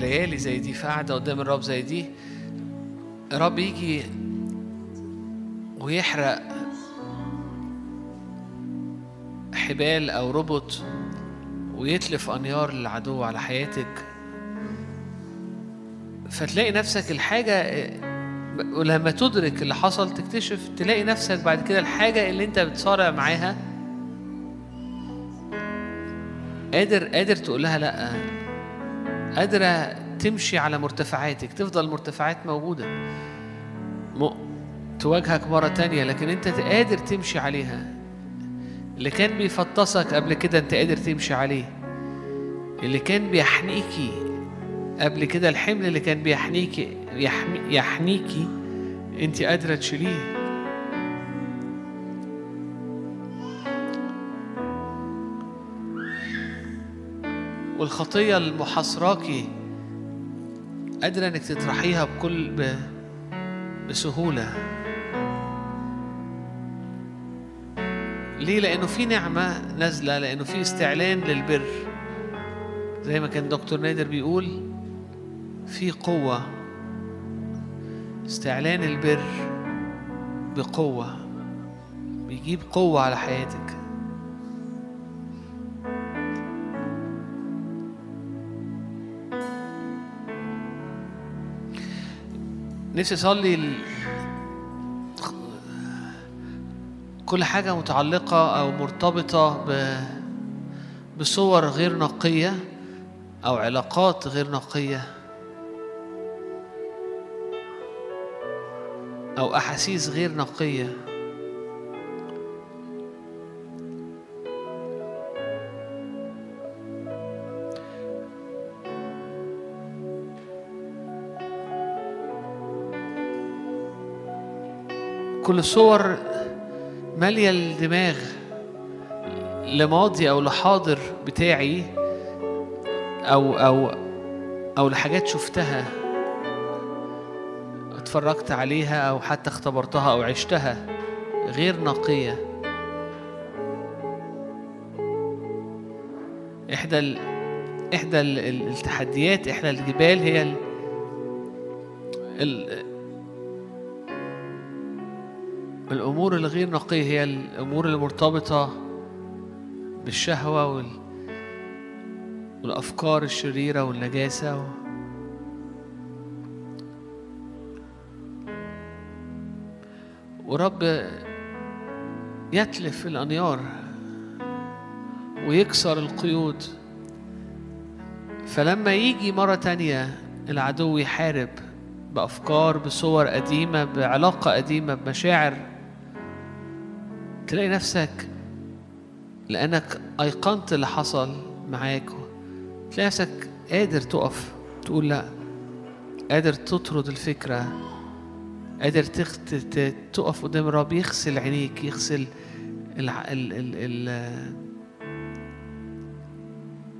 ليالي زي دي في قعده قدام الرب زي دي الرب يجي ويحرق حبال أو ربط ويتلف أنيار العدو على حياتك. فتلاقي نفسك الحاجة ولما تدرك اللي حصل تكتشف تلاقي نفسك بعد كده الحاجة اللي أنت بتصارع معاها قادر قادر تقول لها لأ. قادرة تمشي على مرتفعاتك تفضل المرتفعات موجودة. تواجهك مرة تانية لكن أنت قادر تمشي عليها. اللي كان بيفطسك قبل كده أنت قادر تمشي عليه. اللي كان بيحنيكي قبل كده الحمل اللي كان بيحنيكي يحمي يحنيكي أنت قادرة تشيليه. والخطية المحاصراكي قادرة إنك تطرحيها بكل ب... بسهولة. ليه؟ لأنه في نعمة نازلة لأنه في استعلان للبر. زي ما كان دكتور نادر بيقول في قوة. استعلان البر بقوة. بيجيب قوة على حياتك. نفسي أصلي. كل حاجة متعلقة أو مرتبطة ب... بصور غير نقية أو علاقات غير نقية أو أحاسيس غير نقية كل صور مالية الدماغ لماضي أو لحاضر بتاعي أو أو أو لحاجات شفتها اتفرجت عليها أو حتى اختبرتها أو عشتها غير نقية. إحدى ال... إحدى ال- ال- التحديات إحدى الجبال هي ال... ال... الأمور الغير نقية هي الأمور المرتبطة بالشهوة وال... والأفكار الشريرة والنجاسة و... ورب يتلف الأنيار ويكسر القيود. فلما يجي مرة تانية العدو يحارب بأفكار بصور قديمة بعلاقة قديمة بمشاعر تلاقي نفسك لأنك أيقنت اللي حصل معاك تلاقي نفسك قادر تقف تقول لأ قادر تطرد الفكرة قادر تخت... تقف قدام الرب يغسل عينيك يغسل الع... ال... ال... ال...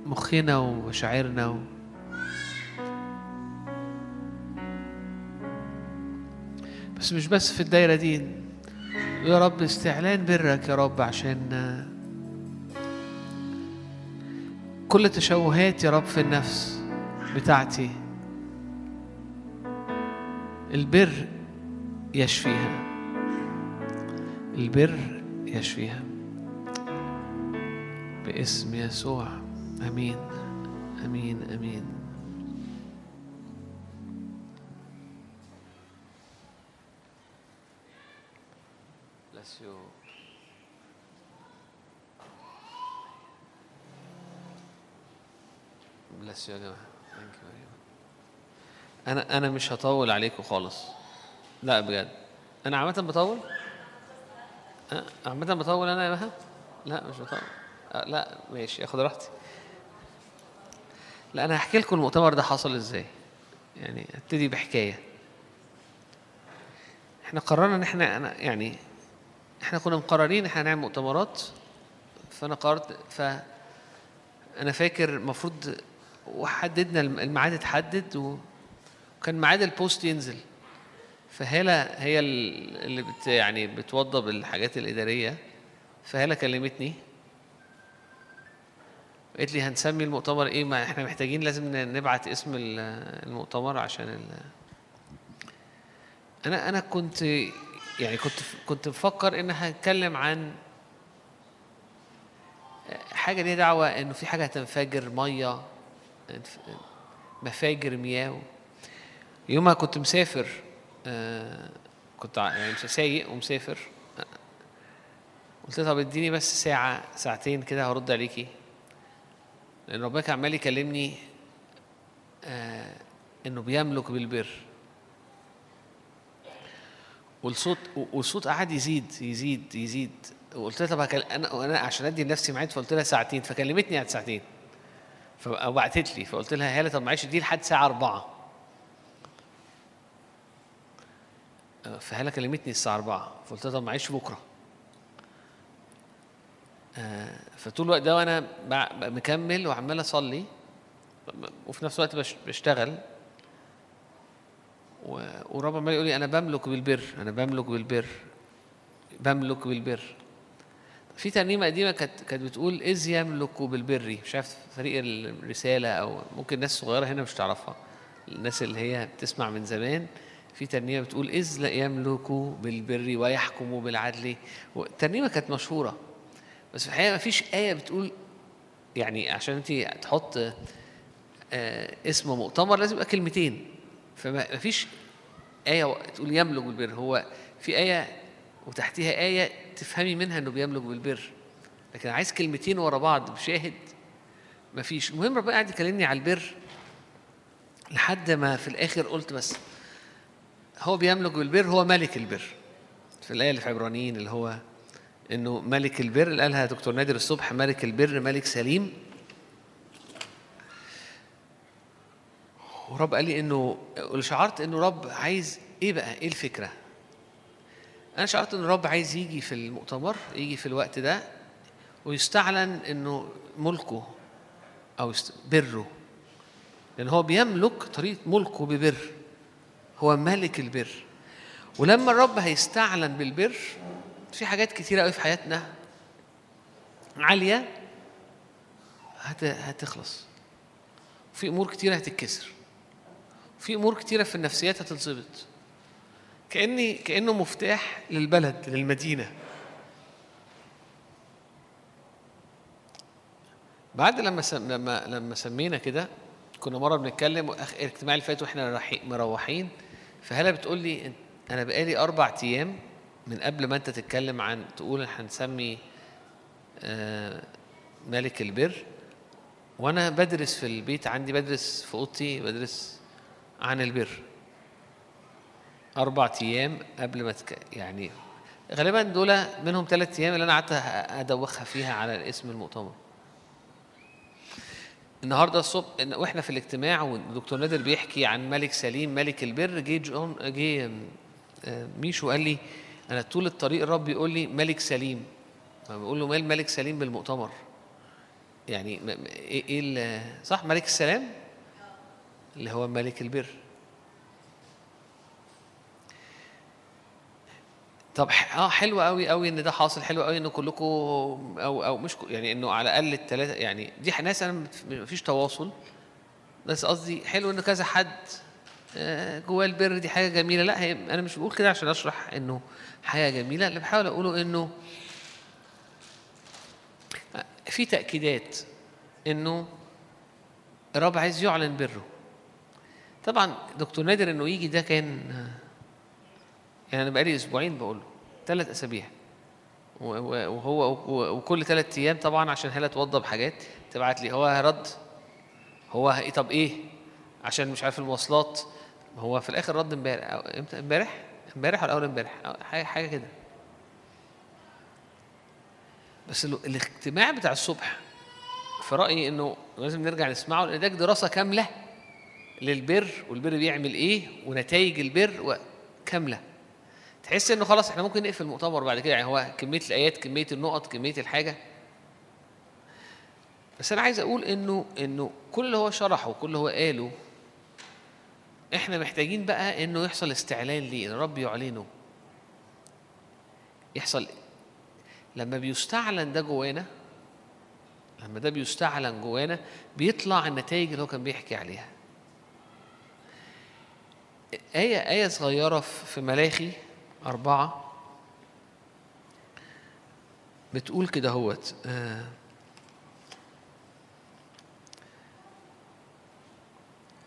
مخنا ومشاعرنا و... بس مش بس في الدايرة دي يا رب استعلان برك يا رب عشان كل تشوهات يا رب في النفس بتاعتي البر يشفيها. البر يشفيها. باسم يسوع. آمين. آمين. آمين. You يا جماعة. أنا أنا مش هطول عليكم خالص. لا بجد. أنا عامة بطول؟ عامة بطول أنا يا مها؟ لا مش بطول. أه، لا ماشي آخد راحتي. لا أنا هحكي لكم المؤتمر ده حصل إزاي. يعني أبتدي بحكاية. إحنا قررنا إن إحنا أنا يعني إحنا كنا مقررين إحنا هنعمل مؤتمرات فأنا قررت ف أنا فاكر المفروض وحددنا الم- الميعاد اتحدد وكان ميعاد البوست ينزل. فهالة هي ال- اللي بت يعني بتوضب الحاجات الإدارية. فهالة كلمتني. قالت لي هنسمي المؤتمر إيه؟ ما إحنا محتاجين لازم نبعت اسم ال- المؤتمر عشان ال... أنا أنا كنت يعني كنت كنت مفكر إن هنتكلم عن حاجة ليها دعوة إنه في حاجة هتنفجر مية. مفاجر مياه يومها كنت مسافر آه، كنت يعني سايق ومسافر قلت لها طب اديني بس ساعة ساعتين كده هرد عليكي. لأن ربنا كان عمال يكلمني آه إنه بيملك بالبر. والصوت والصوت قعد يزيد يزيد يزيد. وقلت لها طب. أنا أنا عشان أدي لنفسي ميعاد فقلت لها ساعتين. فكلمتني عن ساعتين. ف- أو بعتت لي فقلت لها هالة طب معلش دي لحد الساعة 4 فهالة كلمتني الساعة 4 فقلت لها طب معلش بكرة. آه، فطول الوقت ده وأنا مكمل وعمال أصلي وفي نفس الوقت بش- بشتغل. ورب عمال يقول لي أنا بملك بالبر أنا بملك بالبر بملك بالبر. في ترنيمة قديمة كانت كانت بتقول إذ يملك بالبر. مش عارف فريق الرسالة أو ممكن ناس صغيرة هنا مش تعرفها. الناس اللي هي بتسمع من زمان في ترنيمة بتقول إذ لا يملك بالبر ويحكم بالعدل. الترنيمه كانت مشهورة. بس في الحقيقة ما فيش آية بتقول يعني عشان انت تحط آه، اسم مؤتمر لازم يبقى كلمتين. فما فيش آية تقول يملك بالبر. هو في آية وتحتها آية تفهمي منها إنه بيملك بالبر. لكن عايز كلمتين ورا بعض بشاهد مفيش. المهم ربنا قاعد يكلمني على البر لحد ما في الآخر قلت بس هو بيملك بالبر هو ملك البر. في الآية اللي في عبرانيين اللي هو إنه ملك البر اللي قالها دكتور نادر الصبح ملك البر ملك سليم. ورب قال لي إنه شعرت إنه رب عايز إيه بقى؟ إيه الفكرة؟ أنا شعرت إن الرب عايز يجي في المؤتمر يجي في الوقت ده ويستعلن إنه ملكه أو بره. لأن هو بيملك طريقة ملكه ببر. هو ملك البر. ولما الرب هيستعلن بالبر في حاجات كتيرة قوي في حياتنا عالية هت... هتخلص. في أمور كتيرة هتتكسر. في أمور كتيرة في النفسيات هتتظبط كأني كأنه مفتاح للبلد للمدينة. بعد لما سم... لما لما سمينا كده كنا مرة بنتكلم الاجتماع اللي فات وإحنا رايحين- مروحين. فهلا بتقول لي "أنت- أنا بقالي أربع أيام من قبل ما أنت تتكلم عن تقول هنسمي آه، ملك البر. وأنا بدرس في البيت عندي بدرس في أوضتي بدرس عن البر. أربع أيام قبل ما تك... يعني غالبا دول منهم ثلاث أيام اللي أنا قعدت أدوخها فيها على اسم المؤتمر. النهارده الصبح وإحنا في الاجتماع والدكتور نادر بيحكي عن ملك سليم ملك البر جه جون جه آه، ميشو قال لي أنا طول الطريق الرب يقول لي ملك سليم. بقول له مال ملك سليم بالمؤتمر؟ يعني إيه إيه صح ملك السلام؟ اللي هو ملك البر. طب آه حلو قوي قوي إن ده حاصل حلو قوي إن كلكم أو أو مش يعني إنه على الأقل الثلاثه يعني دي ناس أنا ما فيش تواصل بس قصدي حلو إن كذا حد آه، جواه البر دي حاجة جميلة لا هي أنا مش بقول كده عشان أشرح إنه حاجة جميلة اللي بحاول أقوله إنه في تأكيدات إنه الرب عايز يعلن بره. طبعا دكتور نادر إنه يجي ده كان يعني أنا بقالي أسبوعين بقول له ثلاث و- وهو وكل ثلاث أيام طبعا عشان هلا توضب حاجات تبعت لي هو رد هو إيه طب إيه؟ عشان مش عارف المواصلات. هو في الآخر رد امبارح. أو- إمتى؟ امبارح؟ امبارح ولا أول امبارح؟ حاجة كده. بس ال- الاجتماع بتاع الصبح في رأيي إنه لازم نرجع نسمعه لأن ده دراسة كاملة للبر والبر بيعمل إيه ونتائج البر كاملة. تحس إنه خلاص إحنا ممكن نقفل المؤتمر بعد كده؟ يعني هو كمية الآيات كمية النقط كمية الحاجة. بس أنا عايز أقول إنه إنه كل اللي هو شرحه وكل اللي هو قاله إحنا محتاجين بقى إنه يحصل استعلان ليه؟ الرب يعلنه. يحصل لما بيستعلن ده جوانا لما ده بيستعلن جوانا بيطلع النتائج اللي هو كان بيحكي عليها. آية آية صغيرة في ملاخي أربعة. بتقول كده هوت آه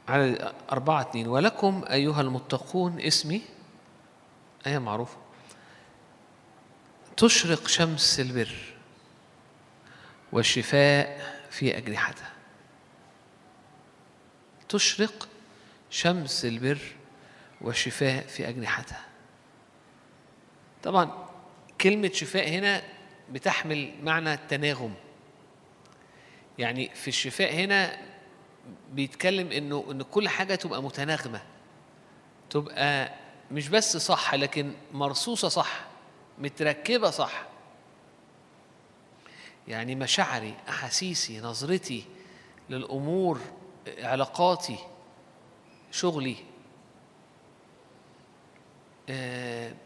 على أربعة اتنين. ولكم أيها المتقون اسمي آية معروفة تشرق شمس البر والشفاء في أجنحتها. تشرق شمس البر والشفاء في أجنحتها. طبعا كلمة شفاء هنا بتحمل معنى التناغم. يعني في الشفاء هنا بيتكلم إنه إن كل حاجة تبقى متناغمة تبقى مش بس صح لكن مرصوصة صح متركبة صح. يعني مشاعري أحاسيسي نظرتي للأمور علاقاتي شغلي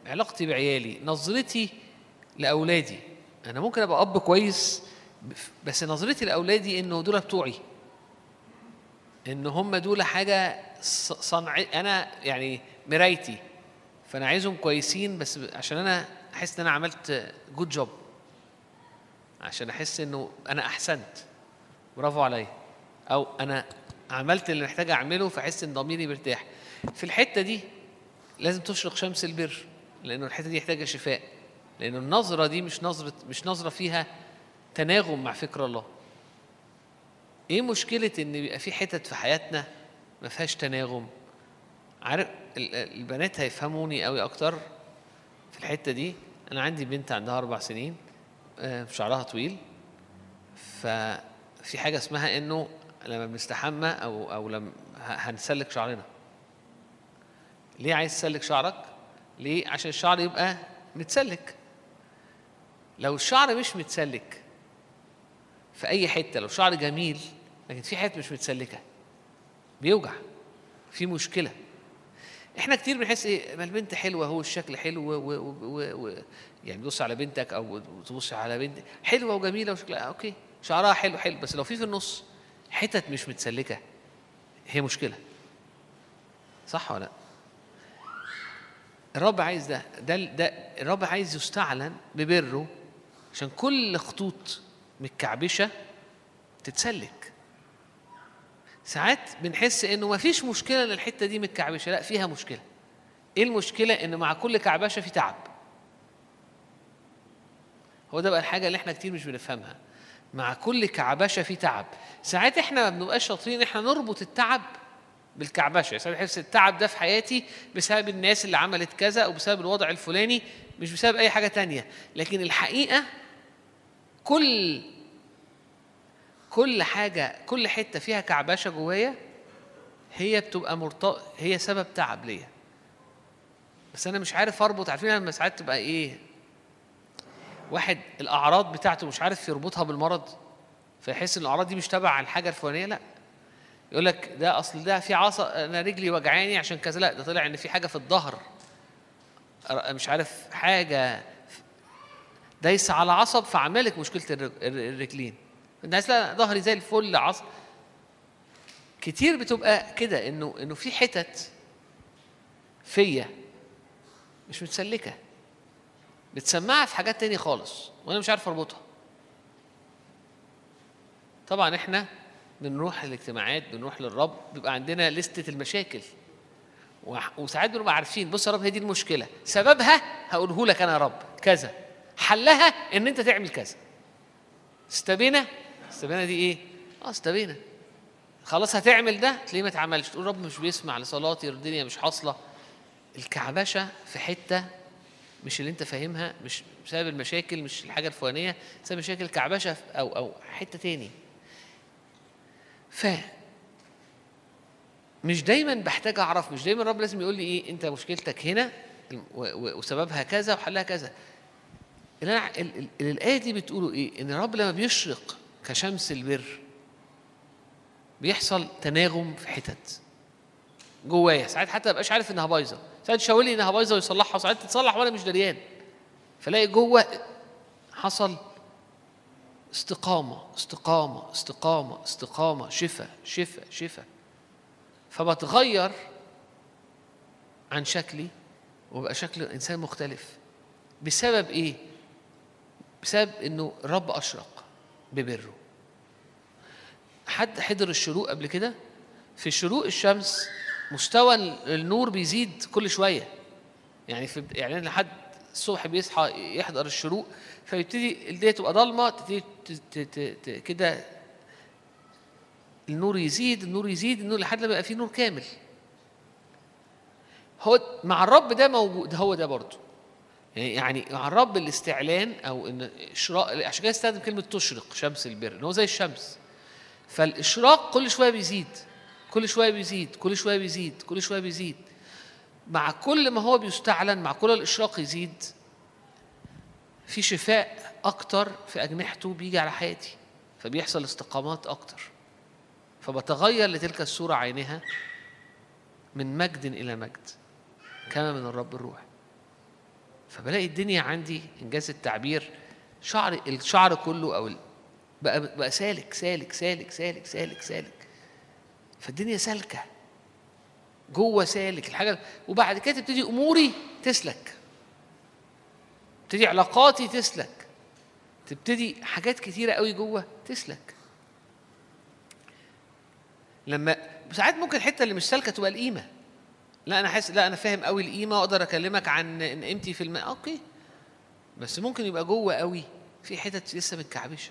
علاقتي بعيالي نظرتي لأولادي. أنا ممكن أبقى أب كويس بس نظرتي لأولادي انه دول بتوعي. إن هم دول حاجة صنع أنا يعني مرايتي. فأنا عايزهم كويسين بس عشان أنا أحس إن أنا عملت جود جوب عشان أحس إنه أنا أحسنت. برافو عليا. أو أنا عملت اللي محتاج أعمله فأحس إن ضميري مرتاح. في الحتة دي لازم تشرق شمس البر لأنه الحتة دي محتاجة شفاء لأنه النظرة دي مش نظرة مش نظرة فيها تناغم مع فكر الله. إيه مشكلة إن يبقى في حتت في حياتنا ما فيهاش تناغم؟ عارف ال- البنات هيفهموني قوي أكتر في الحتة دي. أنا عندي بنت عندها أربع سنين آه، شعرها طويل. ففي حاجة اسمها إنه لما بنستحمى أو أو لما هنسلك شعرنا. ليه عايز تسلك شعرك؟ ليه؟ عشان الشعر يبقى متسلك. لو الشعر مش متسلك في أي حتة لو شعر جميل لكن في حتة مش متسلكة بيوجع في مشكلة. إحنا كتير بنحس إيه؟ ما البنت حلوة هو الشكل حلو و و و و يعني تبص على بنتك أو تبص على بنت حلوة وجميلة وشكلها أوكي شعرها حلو حلو بس لو في في النص حتت مش متسلكة هي مشكلة. صح ولا لأ؟ الرب عايز ده ده ده الرب عايز يستعلن ببره عشان كل خطوط متكعبشة تتسلك. ساعات بنحس إنه ما فيش مشكلة إن الحتة دي متكعبشة لا فيها مشكلة. إيه المشكلة؟ إن مع كل كعبشة في تعب. هو ده بقى الحاجة اللي إحنا كتير مش بنفهمها. مع كل كعبشة في تعب. ساعات إحنا ما بنبقاش شاطرين إحنا نربط التعب بالكعبشه ساعات بحس التعب ده في حياتي بسبب الناس اللي عملت كذا أو بسبب الوضع الفلاني مش بسبب أي حاجة تانية. لكن الحقيقة كل كل حاجة كل حتة فيها كعبشه جوايا هي بتبقى مرتبط هي سبب تعب ليا. بس أنا مش عارف أربط عارفين لما ساعات تبقى إيه؟ واحد الأعراض بتاعته مش عارف يربطها بالمرض فيحس إن الأعراض دي مش تبع الحاجة الفلانية لأ. يقول لك ده أصل ده في عصا أنا رجلي وجعاني عشان كذا. لا ده طلع إن في حاجة في الظهر. مش عارف حاجة دايسة على عصب فعملك مشكلة الرج- الر- الرجلين. الناس لا ظهري زي الفل عصب كتير بتبقى كده إنه إنه في حتت فيا مش متسلكة. بتسمعها في حاجات تانية خالص وأنا مش عارف أربطها. طبعا إحنا بنروح الاجتماعات بنروح للرب بيبقى عندنا لستة المشاكل. وساعات بنبقى عارفين بص يا رب هي دي المشكلة. سببها هقوله لك أنا يا رب كذا. حلها إن أنت تعمل كذا. استبينا. استبينا دي إيه؟ أه استبينا. خلاص هتعمل ده تلاقيه ما اتعملش. تقول رب مش بيسمع لصلاتي الدنيا مش حاصلة. الكعبشة في حتة مش اللي أنت فاهمها مش بسبب المشاكل مش الحاجة الفلانية بسبب مشاكل كعبشة في- أو أو حتة تاني. ف مش دايما بحتاج أعرف مش دايما الرب لازم يقول لي إيه أنت مشكلتك هنا وسببها كذا وحلها كذا. اللي الآية دي بتقوله إيه؟ إن الرب لما بيشرق كشمس البر بيحصل تناغم في حتت جوايا. ساعات حتى مبقاش عارف إنها بايظة. ساعات يشاور لي إنها بايظة ويصلحها وساعات تتصلح وأنا مش دريان. فلاقي جوه حصل استقامة استقامة استقامة استقامة شفاء شفاء شفاء فبتغير عن شكلي وبقى شكل إنسان مختلف بسبب إيه؟ بسبب إنه الرب أشرق ببره حد حضر الشروق قبل كده؟ في شروق الشمس مستوى النور بيزيد كل شوية يعني في يعني لحد الصبح بيصحى يحضر الشروق فيبتدي الدنيا تبقى ضلمة تبتدي كده النور يزيد النور يزيد النور لحد ما يبقى فيه نور كامل. هو مع الرب ده موجود هو ده برضه. يعني يعني مع الرب الاستعلان أو إن اشراق عشان كده استخدم كلمة تشرق شمس البر إن هو زي الشمس. فالإشراق كل شوية بيزيد كل شوية بيزيد كل شوية بيزيد كل شوية بيزيد. مع كل ما هو بيستعلن مع كل الإشراق يزيد في شفاء أكتر في أجنحته بيجي على حياتي فبيحصل استقامات أكتر. فبتغير لتلك الصورة عينها من مجد إلى مجد كما من الرب الروح. فبلاقي الدنيا عندي إنجاز التعبير شعر الشعر كله ال- بقى بقى سالك سالك سالك سالك سالك سالك. فالدنيا سالكة جوه سالك. الحاجة وبعد كده تبتدي أموري تسلك. تبتدي علاقاتي تسلك. تبتدي حاجات كتيرة قوي جوه تسلك. لما ساعات ممكن الحتة اللي مش سالكة تبقى القيمة. لا أنا حاسس لا أنا فاهم قوي القيمة واقدر أكلمك عن قيمتي في الماء أوكي. بس ممكن يبقى جوه قوي في حتت لسه متكعبشة.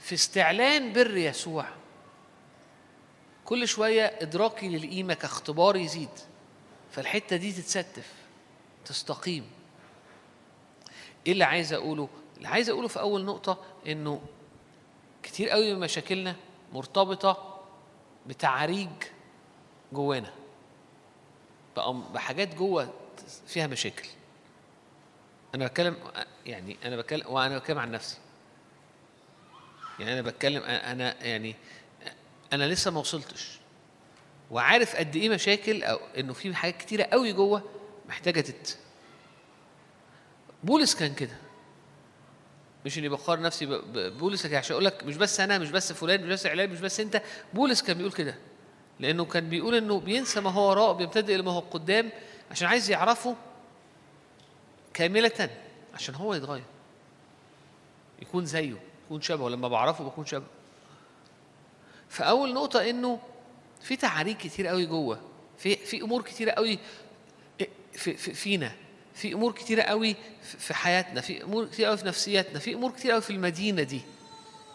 في استعلان بر يسوع. كل شوية إدراكي للقيمة كاختبار يزيد. فالحتة دي تتستف تستقيم. إيه اللي عايز أقوله؟ اللي عايز أقوله في أول نقطة إنه كتير قوي من مشاكلنا مرتبطة بتعاريج جوانا. بحاجات جوه فيها مشاكل. أنا بتكلم يعني أنا بتكلم وأنا بتكلم عن نفسي. يعني أنا بتكلم أنا يعني أنا لسه ما وصلتش. وعارف قد إيه مشاكل أو إنه في حاجات كتيرة قوي جوه محتاجة تت بولس كان كده. مش اني بقارن نفسي بولس عشان أقول لك مش بس أنا مش بس فلان مش بس اعلان مش بس أنت بولس كان بيقول كده. لأنه كان بيقول إنه بينسى ما هو وراء بيمتد إلى ما هو قدام عشان عايز يعرفه كاملة عشان هو يتغير. يكون زيه يكون شبهه. لما بعرفه بكون شبهه. فأول نقطة إنه في تعاريك كتير قوي جوه. في في أمور كتيرة قوي في في فينا. في أمور كتيرة قوي في حياتنا في أمور كتيرة قوي في نفسياتنا في أمور كتيرة قوي في المدينة دي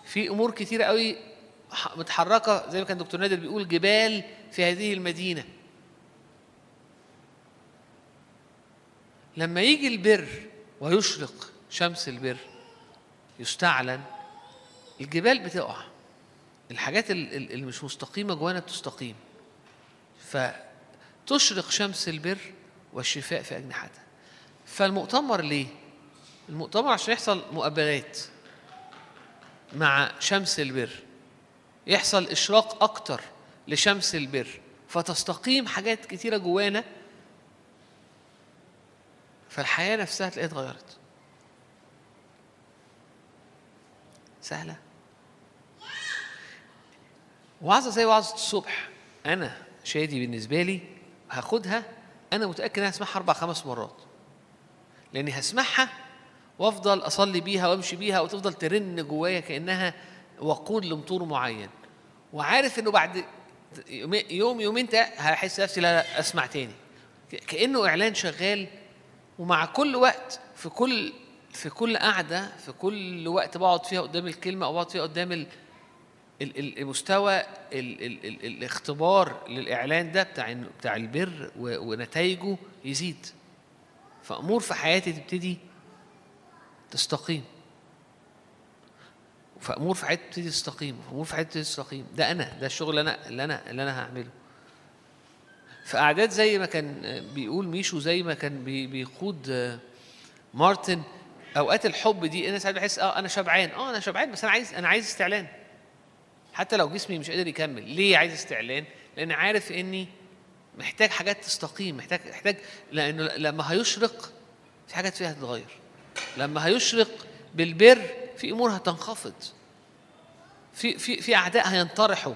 في أمور كتيرة قوي متحركة زي ما كان دكتور نادر بيقول جبال في هذه المدينة. لما يجي البر ويشرق شمس البر يستعلن الجبال بتقع. الحاجات ال- ال- اللي مش مستقيمة جوانا بتستقيم. فتشرق شمس البر والشفاء في أجنحتها. فالمؤتمر ليه؟ المؤتمر عشان يحصل مقابلات مع شمس البر. يحصل إشراق أكتر لشمس البر. فتستقيم حاجات كتيرة جوانا. فالحياة نفسها تلاقيها اتغيرت. سهلة؟ وعظة زي وعظة الصبح. أنا شادي بالنسبة لي هاخدها. أنا متأكد أنا هسمعها أربع خمس مرات. لأني هسمعها وأفضل أصلي بيها وأمشي بيها وتفضل ترن جوايا كأنها وقود لمطور معين. وعارف إنه بعد يوم يومين هحس نفسي لا لا أسمع تاني. ك- كأنه إعلان شغال ومع كل وقت في كل في كل قعدة في كل وقت بقعد فيها قدام الكلمة أو بقعد فيها قدام ال ال- ال- المستوى ال ال ال الاختبار للإعلان ده بتاع بتاع البر ونتائجه يزيد. فأمور في حياتي تبتدي تستقيم. فأمور في حياتي تبتدي تستقيم فأمور في حياتي تبتدي تستقيم. ده أنا ده الشغل اللي أنا اللي أنا اللي أنا هعمله. في أعداد زي ما كان بيقول ميشو زي ما كان بي- بيقود مارتن أوقات الحب دي أنا ساعات بحس أه أنا شبعان. أه أنا شبعان بس أنا عايز أنا عايز استعلان. حتى لو جسمي مش قادر يكمل. ليه عايز استعلان؟ لأن عارف إني محتاج حاجات تستقيم محتاج محتاج لأنه لما هيشرق في حاجات فيها هتتغير. لما هيشرق بالبر في أمور هتنخفض. في في في أعداء هينطرحوا.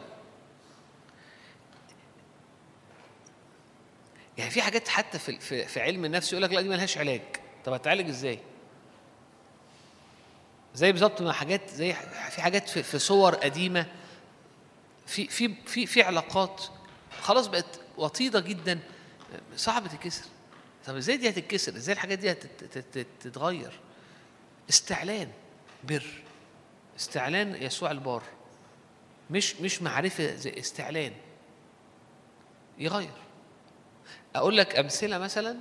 يعني في حاجات حتى في في, في علم النفس يقول لك لا دي ملهاش علاج. طب هتعالج إزاي؟ زي بالظبط ما حاجات زي في حاجات في, في صور قديمة. في في في في علاقات. خلاص بقت وطيده جدا. صعب تتكسر. طب إزاي دي هتتكسر؟ إزاي الحاجات دي هتتغير استعلان بر. استعلان يسوع البار. مش مش معرفة زي استعلان. يغير. أقول لك أمثلة مثلا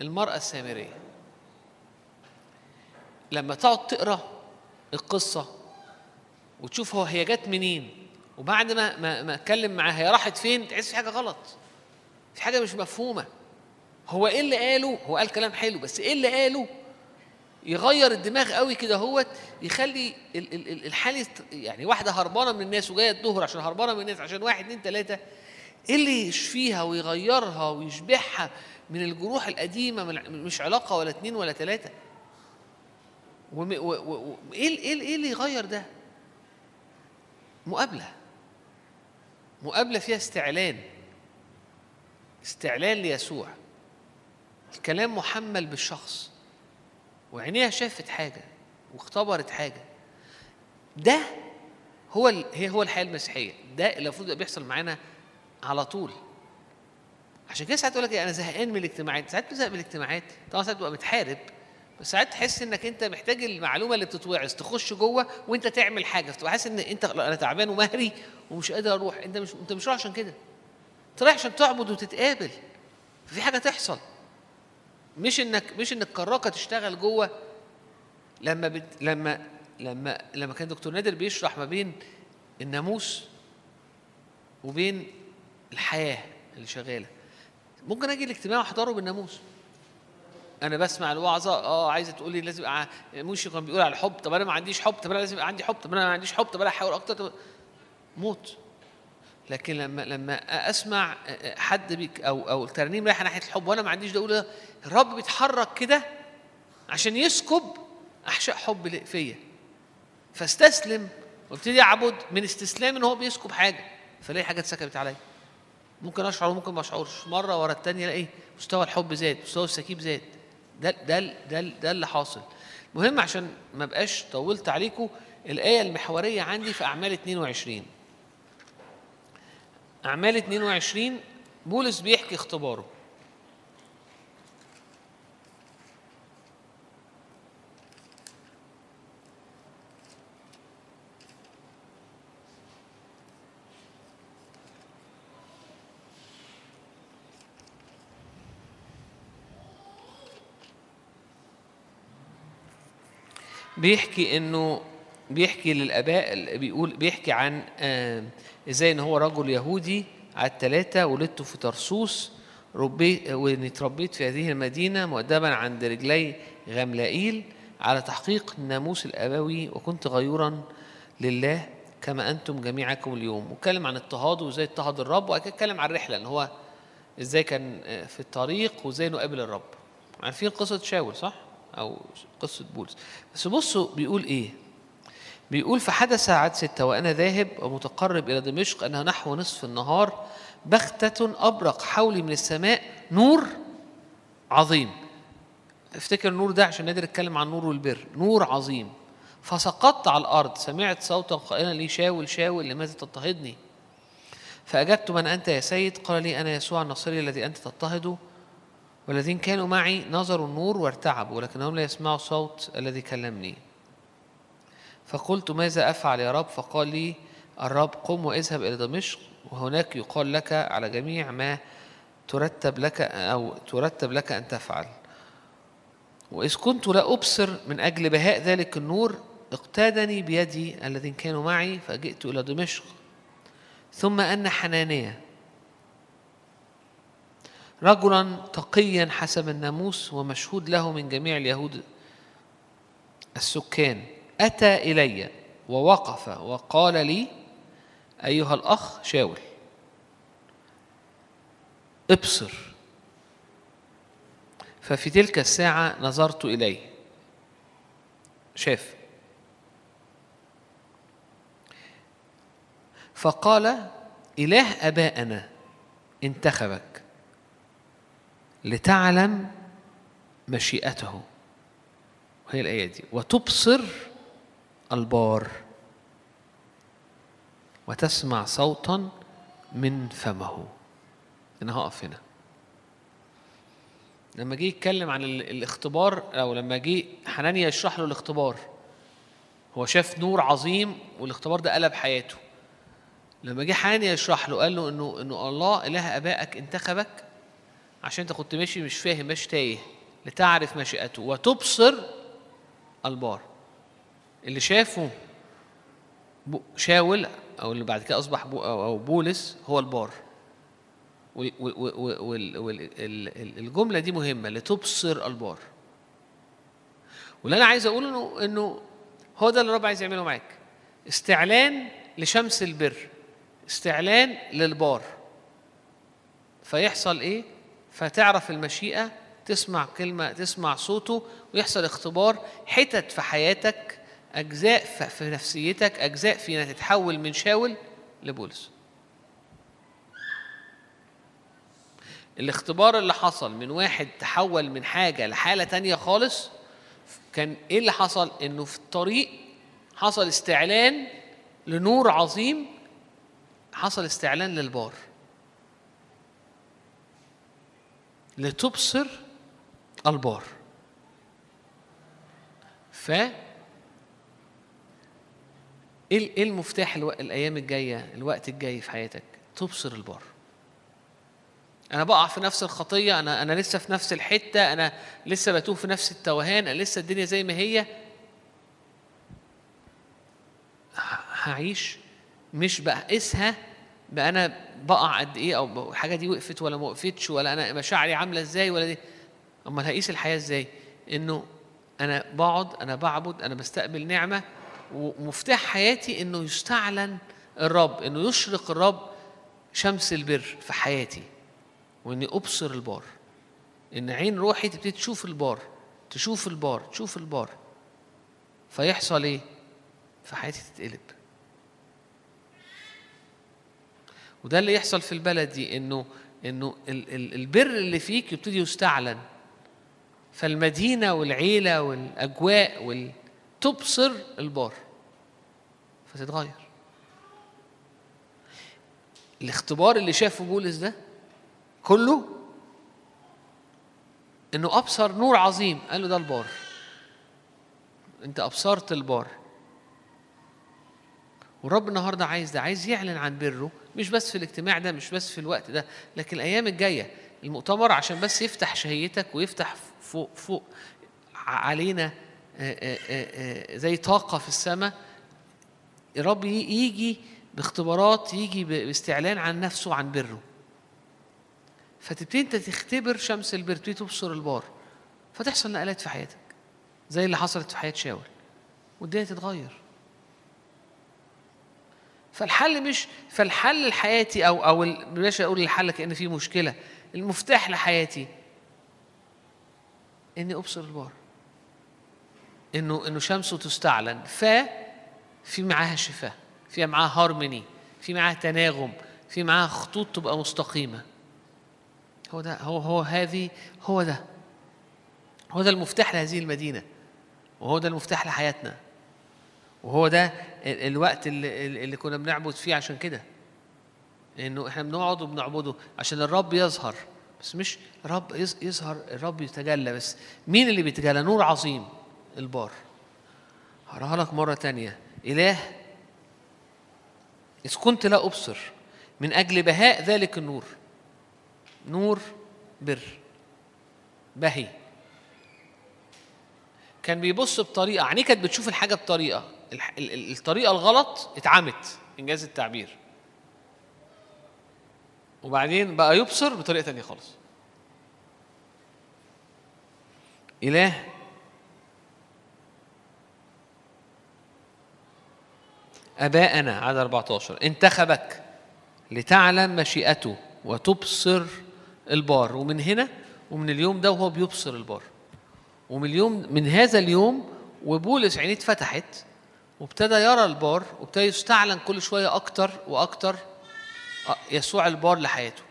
المرأة السامرية. لما تقعد تقرأ القصة وتشوف هو هي جت منين وبعد ما ما ما أتكلم معاها هي راحت فين تحس في حاجة غلط. في حاجة مش مفهومة. هو إيه اللي قاله؟ هو قال كلام حلو بس إيه اللي قاله؟ يغير الدماغ قوي كده هوت يخلي ال- ال- ال- الحال يعني واحدة هربانة من الناس وجاية الظهر عشان هربانة من الناس عشان واحد اتنين تلاتة. إيه اللي يشفيها ويغيرها ويشبعها من الجروح القديمة مش علاقة ولا اتنين ولا تلاتة؟ وم- و- و- و- إيه ال- إيه اللي يغير ده؟ مقابلة. مقابلة فيها استعلان. استعلان ليسوع. الكلام محمل بالشخص. وعينيها شافت حاجة واختبرت حاجة. ده هو هي هو الحياة المسيحية. ده اللي المفروض بيحصل معانا على طول. عشان كده ساعات تقول لك إيه، أنا زهقان من الاجتماعات. ساعات بتزهق من الاجتماعات. طبعا ساعات تبقى متحارب. بس ساعات تحس إنك أنت محتاج المعلومة اللي بتتوعظ تخش جوه وأنت تعمل حاجة. فتبقى حاسس إن أنت أنا تعبان ومهري ومش قادر أروح. أنت مش أنت مش رايح عشان كده. رايح عشان تعبد وتتقابل. في حاجة تحصل. مش انك مش ان الكراكه تشتغل جوه. لما بت لما لما لما كان دكتور نادر بيشرح ما بين الناموس وبين الحياة اللي شغالة. ممكن أجي الاجتماع وأحضره بالناموس. أنا بسمع الوعظة آه عايزة تقول لي لازم يبقى موشي كان بيقول على الحب طب أنا ما عنديش حب طب أنا لازم يبقى عندي حب طب أنا ما عنديش حب طب أنا أحاول أكتر طب موت. لكن لما لما أسمع حد بيك أو أو الترنيم رايحه ناحية الحب وأنا ما عنديش ده أقول الرب بيتحرك كده عشان يسكب أحشاء حب فيا. فاستسلم. وابتدي اعبد من استسلام إن هو بيسكب حاجة. فلاقي حاجة اتسكبت عليا. ممكن أشعر وممكن ما أشعرش. مرة ورا الثانية ألاقي مستوى الحب زاد مستوى السكيب زاد. ده ده ده ده اللي حاصل. مهم عشان ما بقاش طولت عليكم الآية المحورية عندي في أعمال 22 أعمال 22 بولس بيحكي اختباره. بيحكي إنه بيحكي للأباء بيقول بيحكي عن آه، إزاي إن هو رجل يهودي على الثلاثه ولدت في ترسوس ربي واني اتربيت في هذه المدينة مؤدبا عند رجلي غملائيل على تحقيق الناموس الأبوي وكنت غيورا لله كما أنتم جميعكم اليوم. واتكلم عن اضطهاده وإزاي اضطهد الرب وبعد كده اتكلم عن الرحلة إن هو إزاي كان في الطريق وإزاي انه قابل الرب عارفين قصة شاول صح؟ أو قصة بولس. بس بصوا بيقول إيه؟ بيقول فحدث عاد ستة وأنا ذاهب ومتقرب إلى دمشق أنها نحو نصف النهار بغتة أبرق حولي من السماء نور عظيم. أفتكر النور ده عشان نادر أتكلم عن نور والبر. نور عظيم. فسقطت على الأرض. سمعت صوتا قائلا لي شاول شاول لماذا تضطهدني؟ فأجبت من أنت يا سيد. قال لي أنا يسوع النصري الذي أنت تضطهده والذين كانوا معي نظروا النور وارتعبوا ولكنهم لا يسمعوا الصوت الذي كلمني. فقلت ماذا أفعل يا رب؟ فقال لي الرب قم واذهب إلى دمشق وهناك يقال لك على جميع ما ترتب لك أو ترتب لك أن تفعل. وإذ كنت لا أبصر من أجل بهاء ذلك النور اقتادني بيدي الذين كانوا معي فجئت إلى دمشق. ثم أن حنانية. رجلا تقيا حسب الناموس ومشهود له من جميع اليهود السكان. أتى إلي ووقف وقال لي أيها الأخ شاول ابصر. ففي تلك الساعة نظرت إليه. شاف. فقال إله أبائنا انتخبك لتعلم مشيئته. وهي الآية دي. وتبصر البار. وتسمع صوتا من فمه. أنا هقف هنا. لما جه يتكلم عن ال- الاختبار أو لما جه حنانيا يشرح له الاختبار. هو شاف نور عظيم والاختبار ده قلب حياته. لما جه حنانيا يشرح له قال له انه إنه الله إله آبائك انتخبك عشان أنت كنت ماشي مش فاهم ماشي تايه. لتعرف مشيئته. وتبصر البار. اللي شافه شاول أو اللي بعد كده أصبح بو أو بولس هو البار. والجمله دي مهمة لتبصر البار. واللي أنا عايز أقوله انه إنه هو ده اللي الرب عايز يعمله معاك. استعلان لشمس البر استعلان للبار. فيحصل إيه؟ فتعرف المشيئة تسمع كلمة تسمع صوته ويحصل اختبار حتت في حياتك أجزاء ف- في نفسيتك أجزاء فينا تتحول من شاول لبولس. الاختبار اللي حصل من واحد تحول من حاجة لحالة تانية خالص كان إيه اللي حصل؟ إنه في الطريق حصل استعلان لنور عظيم حصل استعلان للبار. لتبصر البار. ف إيه إيه المفتاح ألو... الأيام الجاية الوقت الجاي في حياتك؟ تبصر البار. أنا بقع في نفس الخطية أنا أنا لسه في نفس الحتة أنا لسه بتوه في نفس التوهان أنا لسه الدنيا زي ما هي. هعيش مش بقيسها بقى أنا بقع قد إيه أو الحاجة دي وقفت ولا ما وقفتش ولا أنا مشاعري عاملة إزاي ولا دي. أمال هقيس الحياة إزاي؟ إنه أنا بقعد أنا بعبد أنا بستقبل نعمة ومفتاح حياتي إنه يستعلن الرب إنه يشرق الرب شمس البر في حياتي وإني أبصر البار إن عين روحي تبتدي تشوف البار تشوف البار تشوف البار. فيحصل إيه؟ في حياتي تتقلب. وده اللي يحصل في البلد دي إنه إنه ال- ال- البر اللي فيك يبتدي يستعلن. فالمدينة والعيلة والأجواء وال... تبصر البار. فتتغير الاختبار اللي شافه بولس ده كله إنه أبصر نور عظيم. قال له ده البار. أنت أبصرت البار. والرب النهارده عايز ده عايز يعلن عن بره مش بس في الاجتماع ده مش بس في الوقت ده لكن الأيام الجاية المؤتمر عشان بس يفتح شهيتك ويفتح فوق فوق علينا زي طاقة في السماء. الرب يجي باختبارات يجي باستعلان عن نفسه وعن بره. فتبتدي انت تختبر شمس البر تبتدي تبصر البار. فتحصل نقلات في حياتك زي اللي حصلت في حياة شاول. والدنيا تتغير. فالحل مش فالحل لحياتي أو أو بلاش أقول الحل كأن في مشكلة. المفتاح لحياتي إني أبصر البار. انه إنه شمسه تستعلن. ف في معاها شفاء في معاها هارموني في معاها تناغم في معاها خطوط تبقى مستقيمة. هو ده هو هو هذه هو ده. هو ده المفتاح لهذه المدينة وهو ده المفتاح لحياتنا وهو ده ال- الوقت اللي, اللي كنا بنعبد فيه عشان كده. انه إحنا بنقعد وبنعبده عشان الرب يظهر. بس مش يظ- يظهر الرب يتجلى. بس مين اللي بيتجلى؟ نور عظيم. البار. هقراها لك مرة تانية. إله إذ كنت لا أبصر من أجل بهاء ذلك النور. نور بر بهي. كان بيبص بطريقة عينيه كانت بتشوف الحاجة بطريقة. الطريقة الغلط اتعمت إنجاز التعبير. وبعدين بقى يبصر بطريقة تانية خالص. إله أباءنا عدد 14 انتخبك لتعلم مشيئته وتبصر البار. ومن هنا ومن اليوم ده وهو بيبصر البار. ومن اليوم من هذا اليوم وبولس عينيه اتفتحت وابتدى يرى البار وابتدى يستعلن كل شوية أكتر وأكتر آه، يسوع البار لحياته.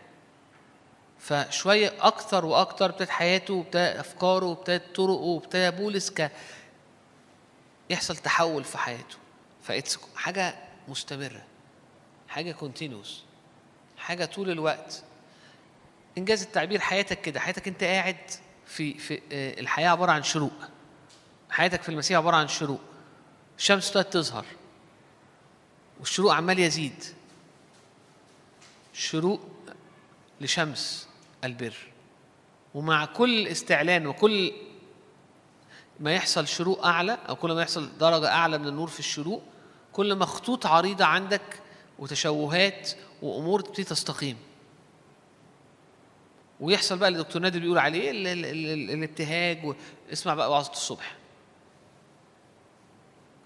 فشوية أكتر وأكتر ابتدت حياته وابتدى أفكاره وابتدت طرقه وابتدى بولس ك يحصل تحول في حياته. فإتس حاجة مستمرة حاجة كونتينوس حاجة طول الوقت. إنجاز التعبير حياتك كده حياتك أنت قاعد في في آه، الحياة عبارة عن شروق. حياتك في المسيح عبارة عن شروق. الشمس ابتدت تظهر. والشروق عمال يزيد. شروق لشمس البر. ومع كل استعلان وكل ما يحصل شروق أعلى أو كل ما يحصل درجة أعلى من النور في الشروق كل ما خطوط عريضة عندك وتشوهات وأمور تبتدي تستقيم. ويحصل بقى اللي دكتور نادر بيقول عليه ال- ال- ال- ال- الابتهاج اسمع بقى وعظة الصبح.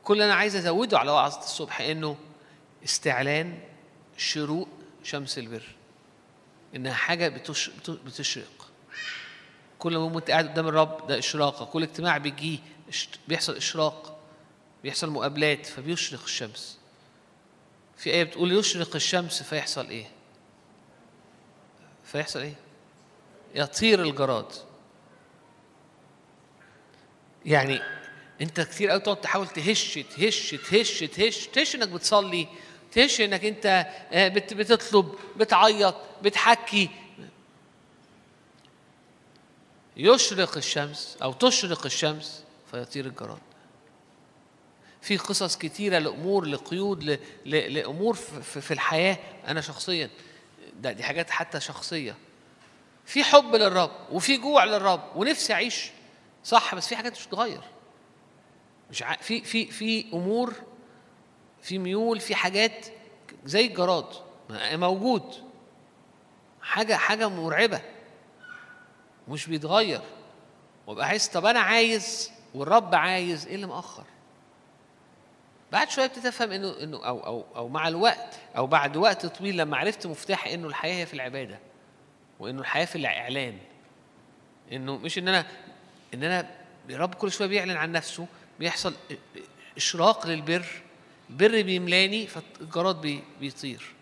كل اللي أنا عايز أزوده على وعظة الصبح إنه استعلان شروق شمس البر. إنها حاجة بتش... بت- بتشرق. كل يوم وانت قاعد قدام الرب ده إشراقة. كل اجتماع بيجي بيحصل إشراق. بيحصل مقابلات فبيشرق الشمس. في آية بتقول يشرق الشمس فيحصل إيه؟ فيحصل إيه؟ يطير الجراد. يعني أنت كتير قوي تقعد تحاول تهش تهش تهش تهش تهش إنك بتصلي تهش إنك أنت آه، بت- بتطلب بتعيط بتحكي. يشرق الشمس أو تشرق الشمس فيطير الجراد. في قصص كتيرة لأمور لقيود. لأمور في, الحياة أنا شخصيا. ده دي حاجات حتى شخصية. في حب للرب وفي جوع للرب ونفسي أعيش. صح بس في حاجات مش بتتغير مش ع... في في في أمور في ميول في حاجات زي الجراد. موجود. حاجة حاجة مرعبة. مش بيتغير. وأبقى عايز طب أنا عايز والرب عايز إيه اللي مأخر؟ بعد شوية ابتديت افهم انه إنه أو أو أو مع الوقت أو بعد وقت طويل لما عرفت مفتاح إنه الحياة هي في العبادة وإنه الحياة في الإعلان. إنه مش إن أنا إن أنا الرب كل شوية بيعلن عن نفسه بيحصل إشراق للبر البر بيملاني فالجراد بي بيطير.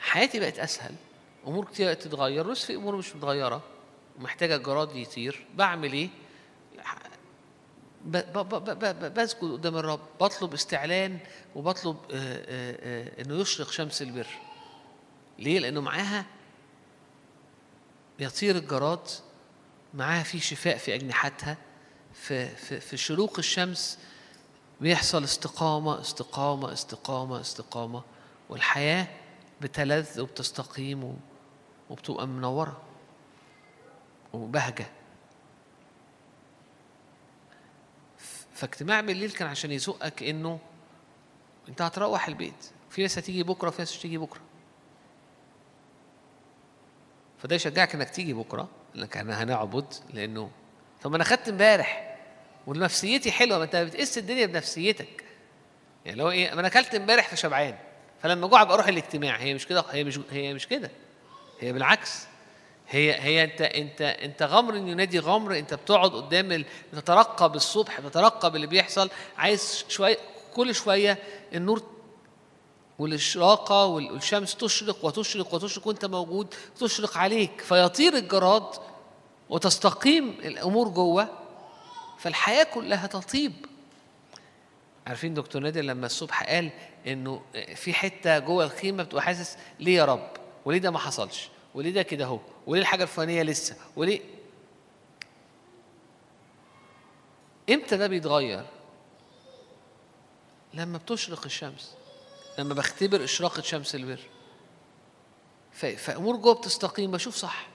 حياتي بقت أسهل أمور كتير تتغير في أمور مش متغيرة ومحتاجة الجراد يطير بعمل إيه؟ بسجد قدام الرب بطلب استعلان وبطلب آه، آه، آه، إنه يشرق شمس البر. ليه؟ لأنه معاها يطير الجراد معاها في شفاء في أجنحتها في في في شروق الشمس بيحصل استقامة استقامة استقامة استقامة والحياة بتلذ وبتستقيم وبتبقى منورة وبهجة. فاجتماع بالليل كان عشان يزقك إنه أنت هتروح البيت. في ناس هتيجي بكرة وفي ناس مش هتيجي بكرة. فده يشجعك إنك تيجي بكرة إنك هنعبد لأنه طب ما أنا خدت إمبارح ونفسيتي حلوة ما أنت بتقيس الدنيا بنفسيتك. يعني لو إيه ما أنا أكلت إمبارح فشبعان. فلما جوع ابقى أروح الاجتماع. هي مش كده هي مش هي مش كده. هي بالعكس. هي هي انت انت انت غمر ينادي غمر انت بتقعد قدام. بتترقب الصبح بتترقب اللي بيحصل عايز شوية كل شوية النور والإشراقة وال- والشمس تشرق وتشرق وتشرق وانت موجود تشرق عليك فيطير الجراد وتستقيم الأمور جوه فالحياة كلها تطيب. عارفين دكتور نادر لما الصبح قال إنه في حتة جوه الخيمة بتبقى حاسس ليه يا رب؟ وليه ده ما حصلش؟ وليه ده كده أهو؟ وليه الحاجة الفلانية لسه؟ وليه؟ إمتى ده بيتغير؟ لما بتشرق الشمس لما بختبر إشراقة شمس البر. ف- فأمور جوه بتستقيم بشوف صح.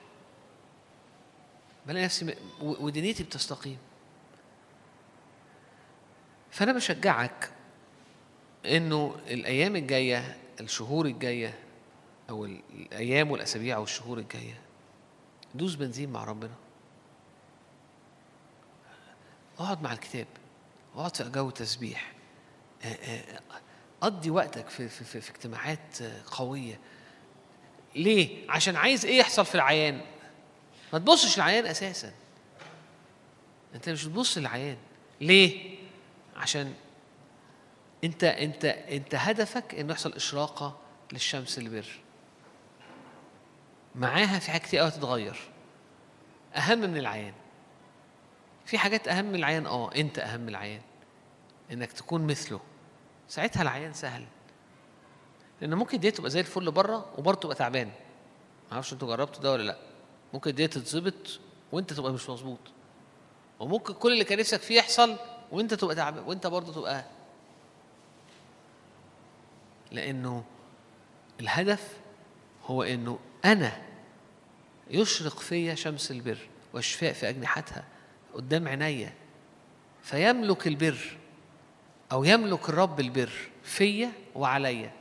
بلاقي نفسي ودنيتي بتستقيم. فأنا بشجعك إنه الأيام الجاية الشهور الجاية أو ال- الأيام والأسابيع والشهور الجاية دوس بنزين مع ربنا. اقعد مع الكتاب. اقعد في جو تسبيح. آه، آه، قضي وقتك في في في, في اجتماعات قوية. ليه؟ عشان عايز إيه يحصل في العيان. ما تبصش للعيان أساسا. انت مش بتبص للعيان. ليه؟ عشان انت انت انت هدفك انه يحصل إشراقة للشمس البر. معاها في حاجات كتير قوي تتغير. أهم من العيان. في حاجات أهم من العيان آه أنت أهم من العيان. إنك تكون مثله. ساعتها العيان سهل. لأن ممكن دي تبقى زي الفل بره وبرضه تبقى تعبان. ما أعرفش أنتوا جربتوا ده ولا لأ. ممكن دي تتظبط وأنت تبقى مش مظبوط. وممكن كل اللي كان نفسك فيه يحصل وأنت تبقى تعبان وأنت برضه تبقى لأنه الهدف هو إنه أنا يشرق فيا شمس البر والشفاء في أجنحتها قدام عينيا فيملك البر أو يملك الرب البر فيا وعليا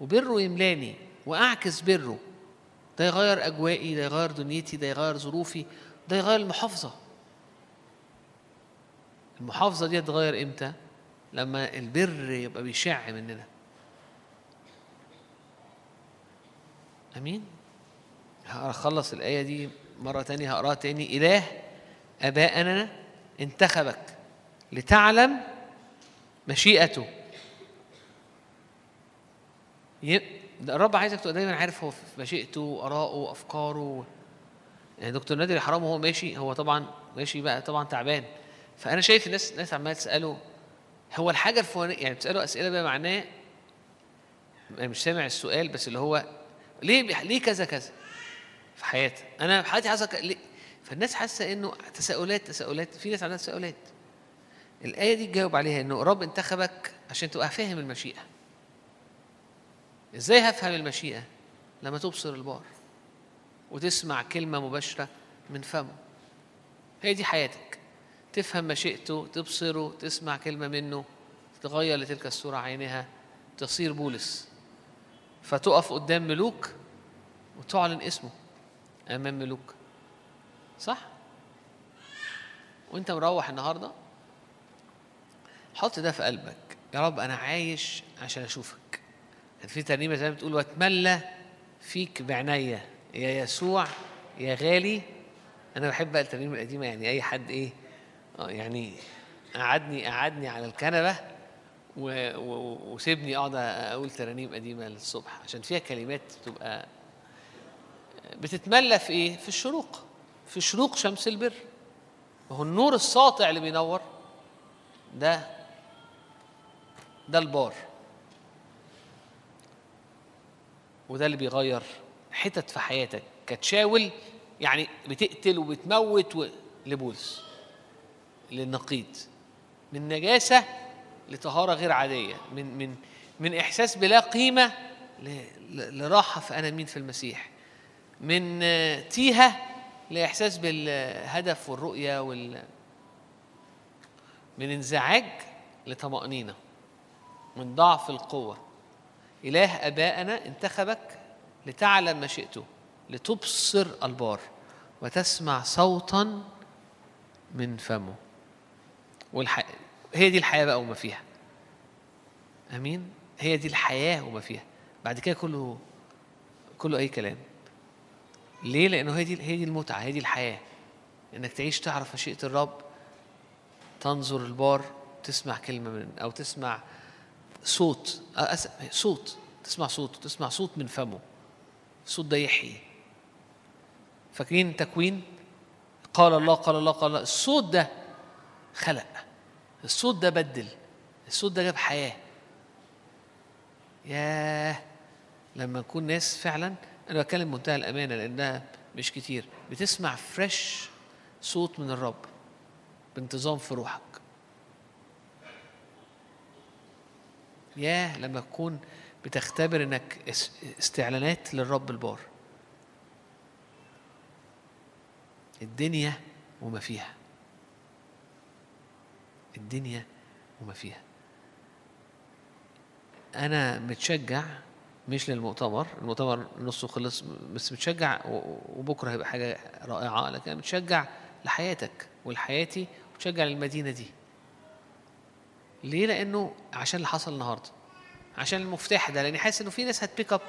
وبره يملاني وأعكس بره. ده يغير أجوائي ده يغير دنيتي ده يغير ظروفي ده يغير المحافظة. المحافظة دي تتغير إمتى؟ لما البر يبقى بيشع مننا. آمين؟ هخلص الآية دي مرة تانية هقراها تاني. إله ابائنا انتخبك لتعلم مشيئته. الرب عايزك تبقى دايما عارف هو مشيئته وآرائه وأفكاره. يعني دكتور نادر حرام وهو ماشي هو طبعا ماشي بقى طبعا تعبان. فأنا شايف الناس الناس عمالة تسأله هو الحاجة الفلانيه يعني بتسأله أسئلة بقى معناه أنا مش سامع السؤال بس اللي هو ليه ليه كذا كذا؟ في حياتي. أنا في حياتي أك- ليه؟ فالناس حاسة إنه تساؤلات تساؤلات في ناس عندها تساؤلات. الآية دي تجاوب عليها إنه رب انتخبك عشان تبقى فاهم المشيئة. إزاي هفهم المشيئة؟ لما تبصر البار وتسمع كلمة مباشرة من فمه. هي دي حياتك. تفهم مشيئته تبصره تسمع كلمة منه تغير لتلك الصورة عينها تصير بولس. فتقف قدام ملوك وتعلن اسمه. امام ملوك صح؟ وأنت مروح النهارده؟ حط ده في قلبك. يا رب أنا عايش عشان أشوفك. في ترنيمة زي ما بتقول وأتملى فيك بعناية. يا يسوع يا غالي. أنا بحب بقى الترنيمة القديمة يعني أي حد إيه آه يعني قعدني قعدني على الكنبة وسيبني أقعد أقول ترانيم قديمة للصبح. عشان فيها كلمات بتبقى بتتملى في إيه؟ في الشروق. في شروق شمس البر. وهو النور الساطع اللي بينور. ده ده البار. وده اللي بيغير حتت في حياتك. كتشاول يعني بتقتل وبتموت. لبولس. للنقيض. من نجاسة لطهارة غير عادية. من من من إحساس بلا قيمة لراحة في أنا مين في المسيح. من آه، تيهة لإحساس بالهدف والرؤية وال من انزعاج لطمأنينة من ضعف القوة. إله آبائنا انتخبك لتعلم مشيئته لتبصر البار وتسمع صوتا من فمه. والح... هي دي الحياة بقى وما فيها. أمين؟ هي دي الحياة وما فيها. بعد كده كله كله أي كلام. ليه؟ لأنه هي دي هي دي المتعة هي دي الحياة. إنك تعيش تعرف مشيئة الرب تنظر البار تسمع كلمة من أو تسمع صوت. صوت تسمع صوت تسمع صوت من فمه. الصوت ده يحيي. فاكرين تكوين؟ قال الله قال الله قال الله. الصوت ده خلق. الصوت ده بدل. الصوت ده جاب حياة. ياه لما نكون ناس فعلا أنا بتكلم بمنتهى الأمانة لأنها مش كتير. بتسمع fresh صوت من الرب بانتظام في روحك. ياه لما تكون بتختبر إنك اس- استعلانات للرب البار. الدنيا وما فيها. الدنيا وما فيها. أنا متشجع مش للمؤتمر المؤتمر نصه خلص بس متشجع و- وبكرة هيبقى حاجة رائعة لكن أنا متشجع لحياتك ولحياتي ومتشجع للمدينة دي. ليه؟ لأنه عشان اللي حصل النهارده عشان المفتاح ده لأني حاسس إنه في ناس هتبيك اب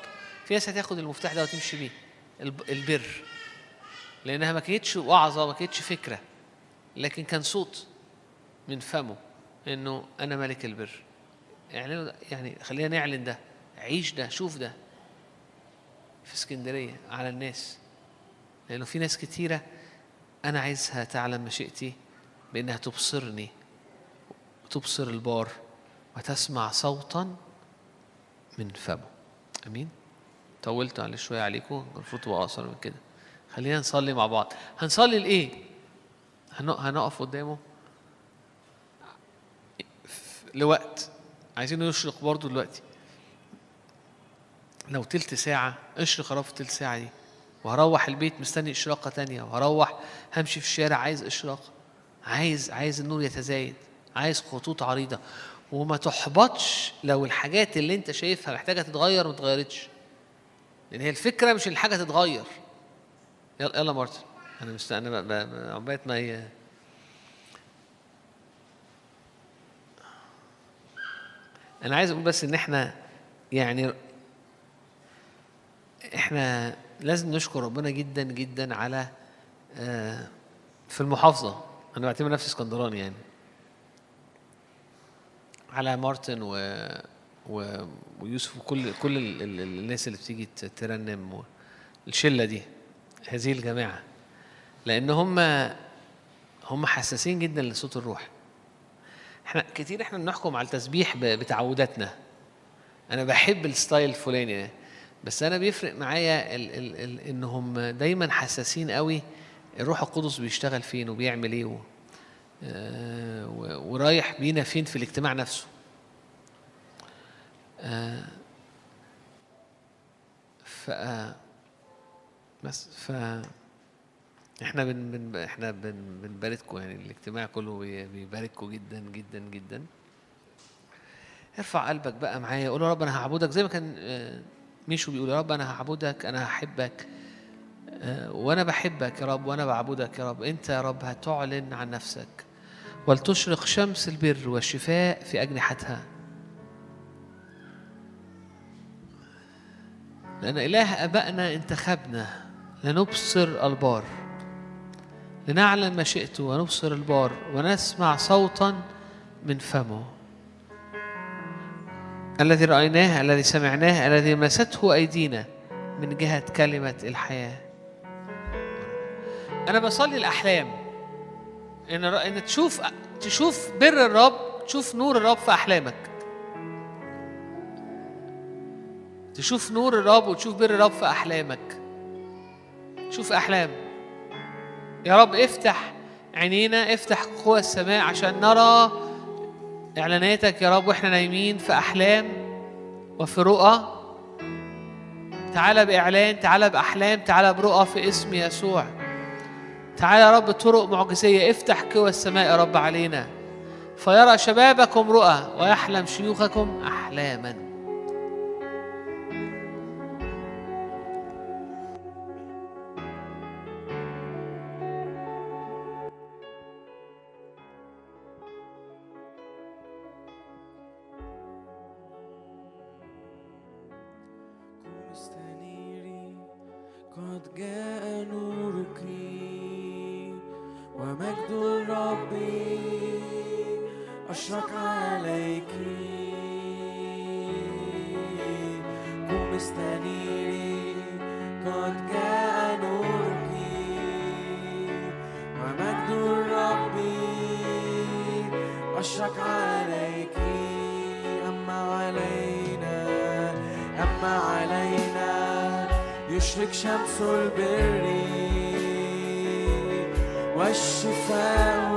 في ناس هتاخد المفتاح ده وتمشي بيه الب- البر. لأنها ما كانتش وعظه ما كانتش فكرة لكن كان صوت من فمه إنه أنا ملك البر. ده يعني خلينا نعلن ده. عيش ده شوف ده. في اسكندرية على الناس. لأنه في ناس كتيرة أنا عايزها تعلم مشيئتي بأنها تبصرني. وتبصر البار وتسمع صوتا من فمه. أمين؟ طولت على شوية عليكم المفروض تبقى أقصر من كده. خلينا نصلي مع بعض. هنصلي هنق- هنقف قدامه. لوقت. عايزينه يشرق برضه دلوقتي. لو تلت ساعة اشرق يا رب تلت ساعة دي. وهروح البيت مستني إشراقة تانية. وهروح همشي في الشارع عايز إشراقة. عايز عايز النور يتزايد. عايز خطوط عريضة. وما تحبطش لو الحاجات اللي أنت شايفها محتاجة تتغير ما اتغيرتش لأن هي الفكرة مش الحاجة تتغير. يلا يلا مارتن. أنا مست أنا عقبال ما هي أنا عايز أقول بس إن إحنا يعني إحنا لازم نشكر ربنا جدا جدا على آه، في المحافظة. أنا بعتبر نفسي اسكندراني يعني. على مارتن و و ويوسف وكل كل ال- ال- الناس اللي بتيجي ترنم و- الشلة دي هذه الجماعة. لأن هم هم حساسين جدا لصوت الروح. إحنا كتير إحنا بنحكم على التسبيح بتعوداتنا. أنا بحب ال style الفلاني بس أنا بيفرق معايا ال ال ال إنهم دايما حساسين قوي الروح القدس بيشتغل فين وبيعمل إيه و آه، ورايح بينا فين في الاجتماع نفسه. آه، ف بس ف إحنا بن بن إحنا بن بنبارككم يعني الاجتماع كله بي- بيبارككم جدا جدا جدا. ارفع قلبك بقى معايا قول يا رب أنا هعبدك زي ما كان آه، ميشو بيقول يا رب أنا هعبدك أنا هحبك آه، وأنا بحبك يا رب وأنا بعبدك يا رب. أنت يا رب هتعلن عن نفسك. ولتشرق شمس البر والشفاء في أجنحتها. لأن إله أبائنا انتخبنا لنبصر البار. لنعلم مشيئته ونبصر البار ونسمع صوتا من فمه. الذي رأيناه الذي سمعناه الذي مسته أيدينا من جهة كلمة الحياة. أنا بصلي الأحلام. إن إن تشوف تشوف بر الرب تشوف نور الرب في أحلامك. تشوف نور الرب وتشوف بر الرب في أحلامك. شوف أحلام. يا رب افتح عينينا افتح قوى السماء عشان نرى إعلاناتك يا رب وإحنا نايمين في أحلام وفي رؤى. تعالى بإعلان تعالى بأحلام تعالى برؤى في اسم يسوع. تعالى يا رب بطرق معجزية. افتح قوى السماء يا رب علينا. فيرى شبابكم رؤى ويحلم شيوخكم أحلاما. قد جاء نورك ومجد الرب أشرق عليك. قم استنيري قد جاء نورك ومجد الرب أشرق عليك يشرق شمس البر والشفاء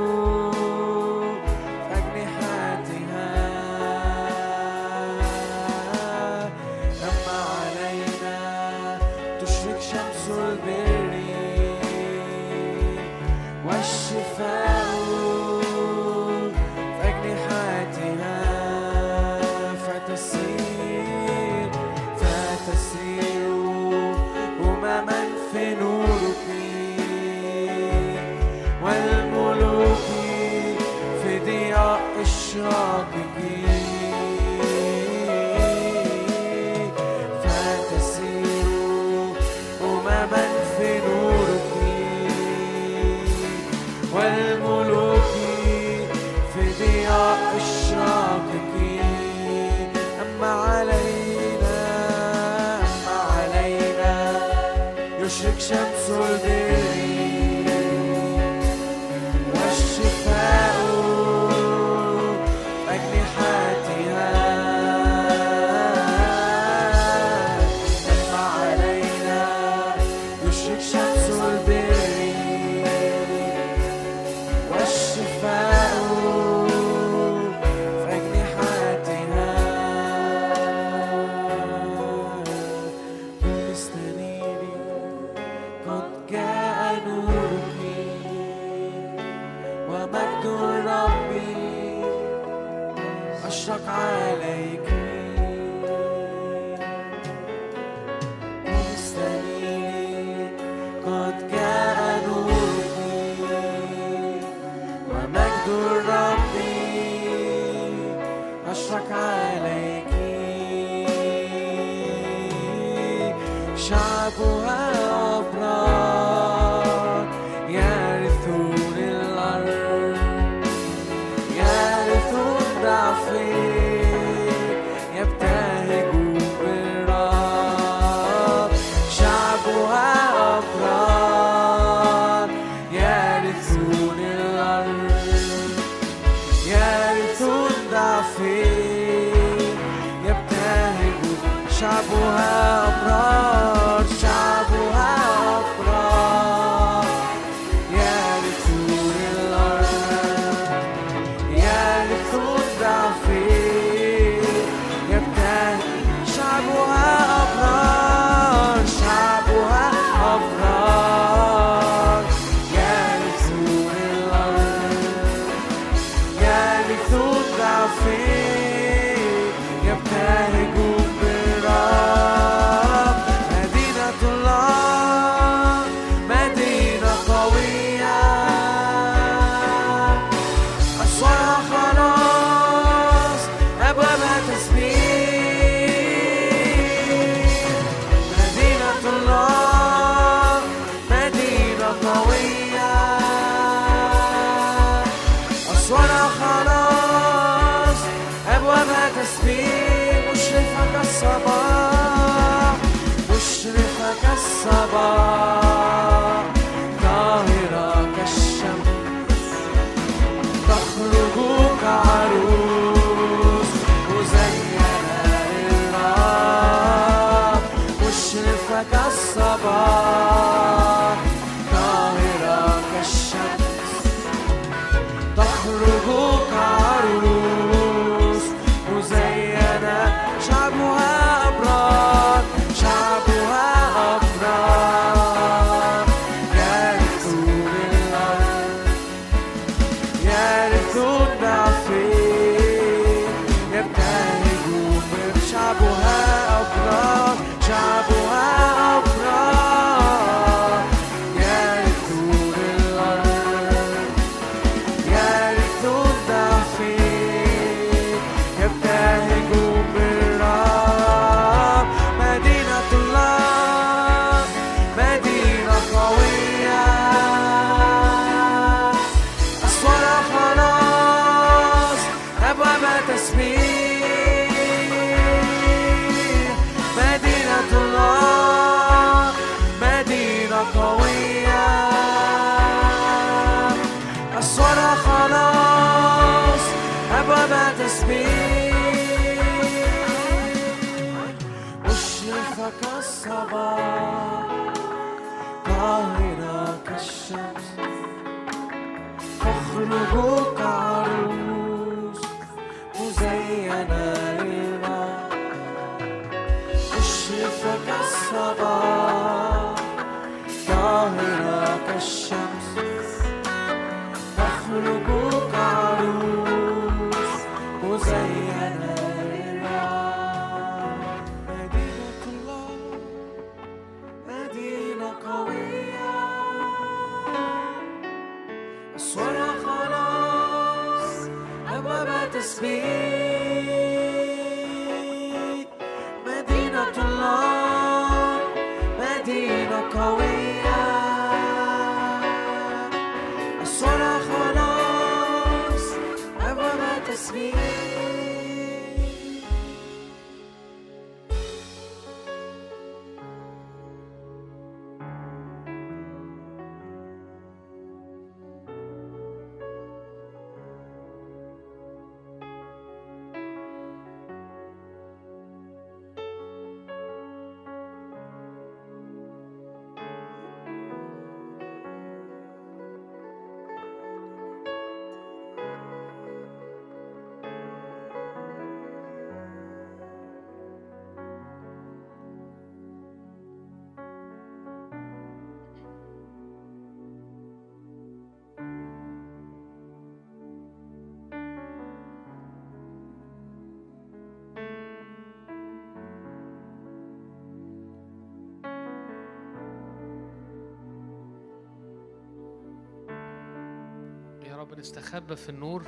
نستخبى في النور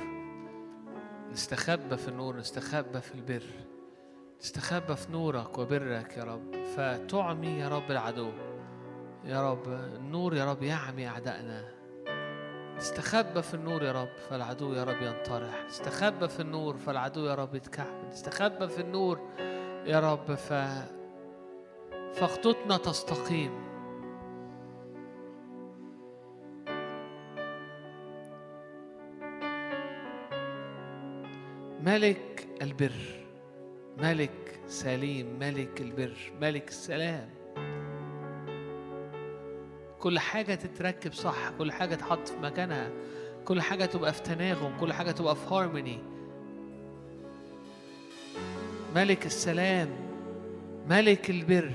نستخبى في النور نستخبى في البر. نستخبى في نورك وبرك يا رب. فتعمي يا رب العدو. يا رب النور يا رب يعمي أعدائنا. نستخبى في النور يا رب فالعدو يا رب ينطرح. نستخبى في النور فالعدو يا رب يتكعبل. نستخبى في النور يا رب ف فخطوتنا تستقيم. ملك البر ملك سليم ملك البر ملك السلام. كل حاجة تتركب صح كل حاجة تحط في مكانها كل حاجة تبقى في تناغم كل حاجة تبقى في هارموني ملك السلام ملك البر.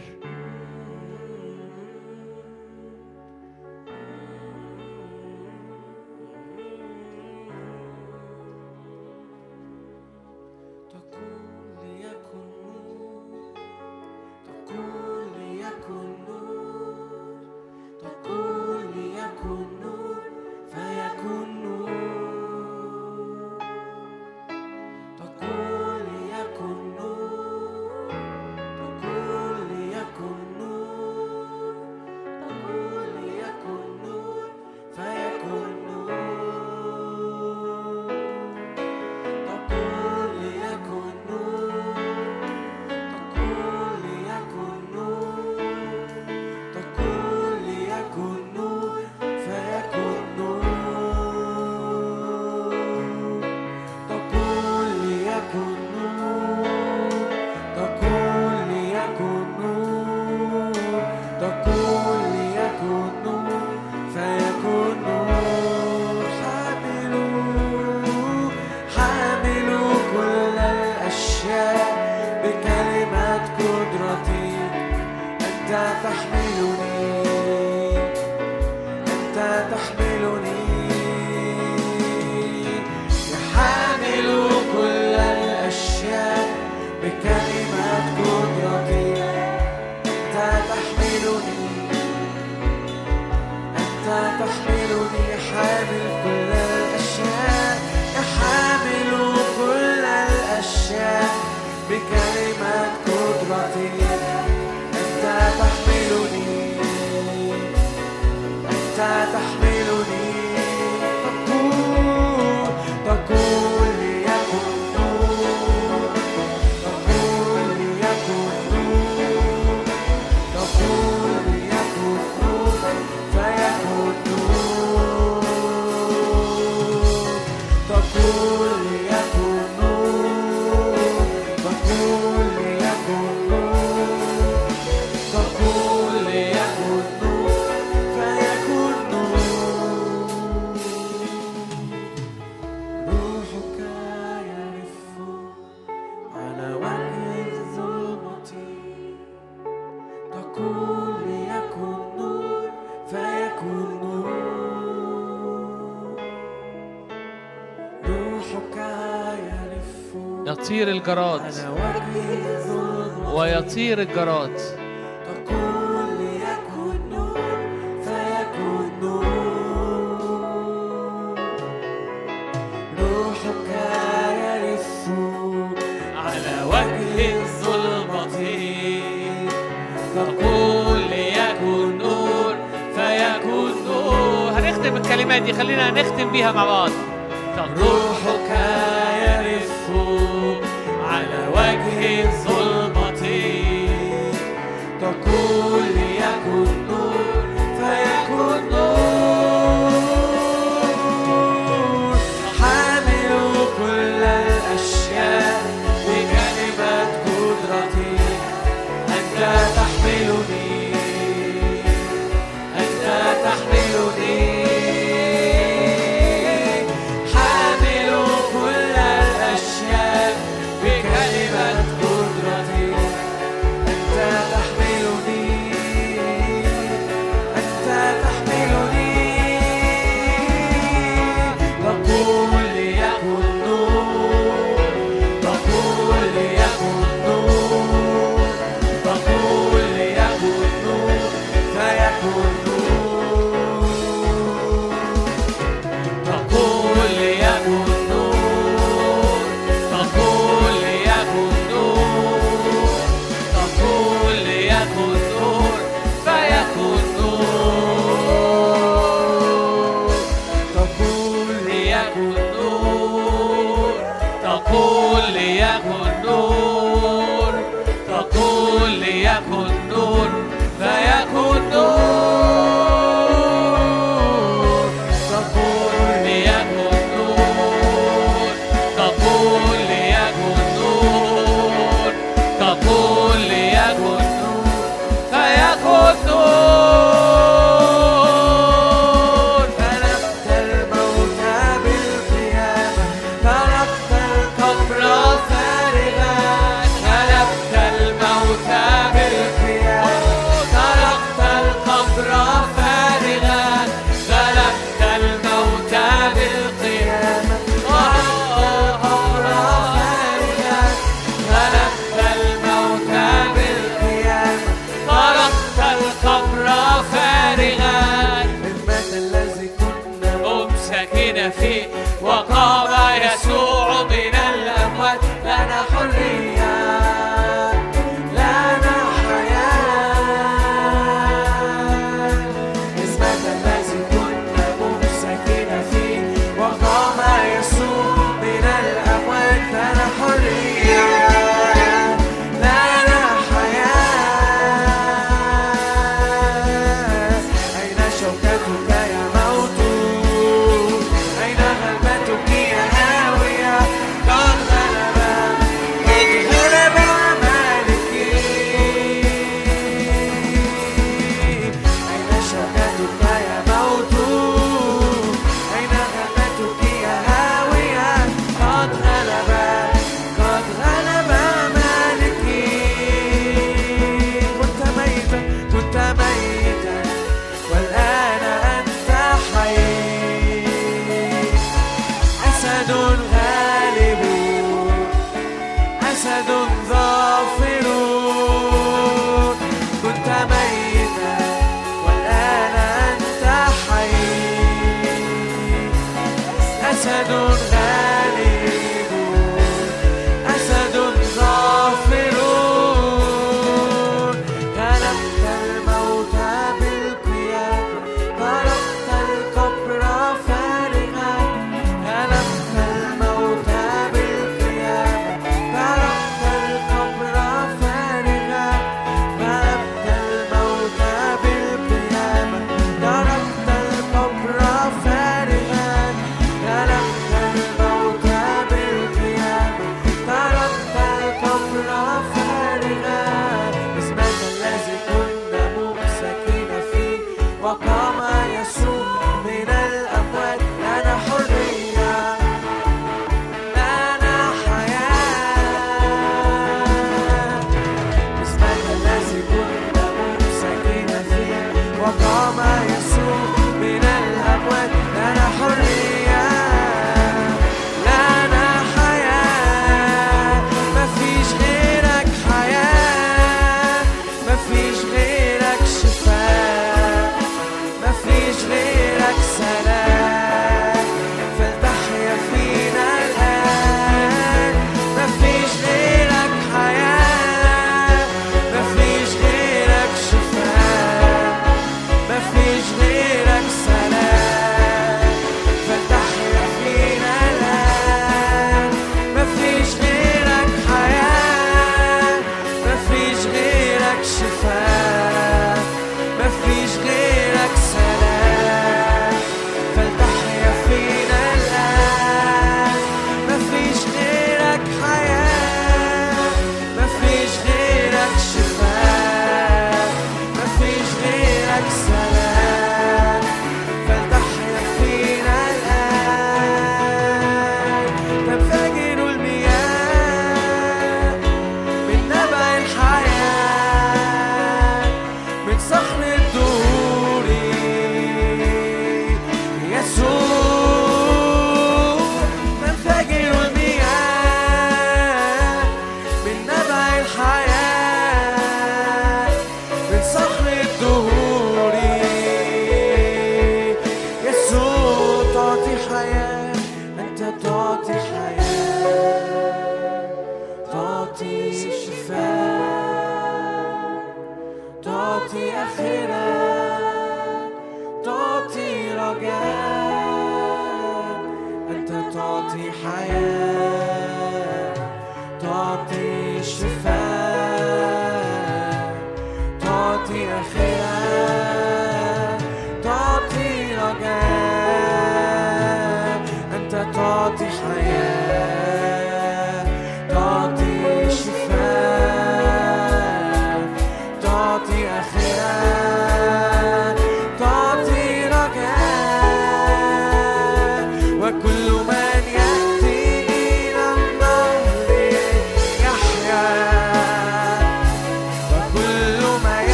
فيكون نور. هنختم الكلمات دي خلينا نختم بيها مع بعض.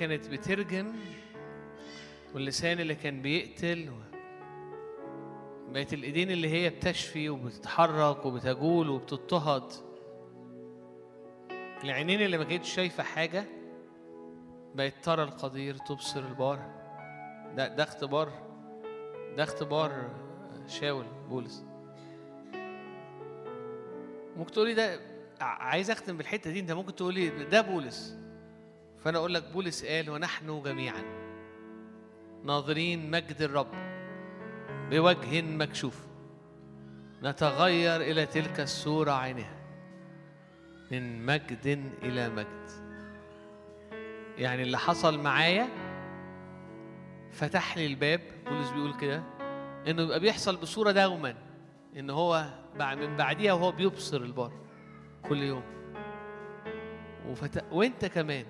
كانت بترجم واللسان اللي كان بيقتل بقت الإيدين اللي هي بتشفي وبتتحرك وبتجول وبتضطهد. العينين اللي ما كانتش شايفة حاجة بقت ترى القدير تبصر البار. ده ده اختبار ده اختبار شاول بولس. ممكن تقولي ده عايز أختم بالحتة دي أنت ممكن تقولي ده بولس. فأنا أقول لك بولس قال ونحن جميعا ناظرين مجد الرب بوجه مكشوف. نتغير إلى تلك الصورة عينها. من مجد إلى مجد. يعني اللي حصل معايا فتح لي الباب. بولس بيقول كده. إنه يبقى بيحصل بصورة دوما. إن هو من بعديها وهو بيبصر البار كل يوم. وفت... وإنت كمان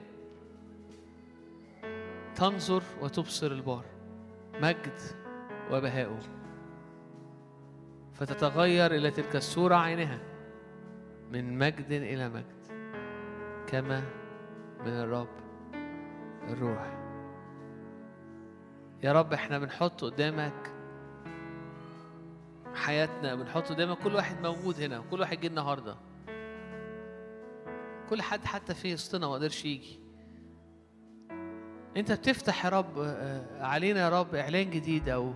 تنظر وتبصر البار مجد وبهاؤه. فتتغير إلى تلك الصورة عينها من مجد إلى مجد كما من الرب الروح. يا رب إحنا بنحط قدامك حياتنا بنحط قدامك كل واحد موجود هنا وكل واحد جه النهارده. كل حد حتى في وسطنا ما قدرش يجي. انت بتفتح يا رب آه، علينا يا رب إعلان جديد أو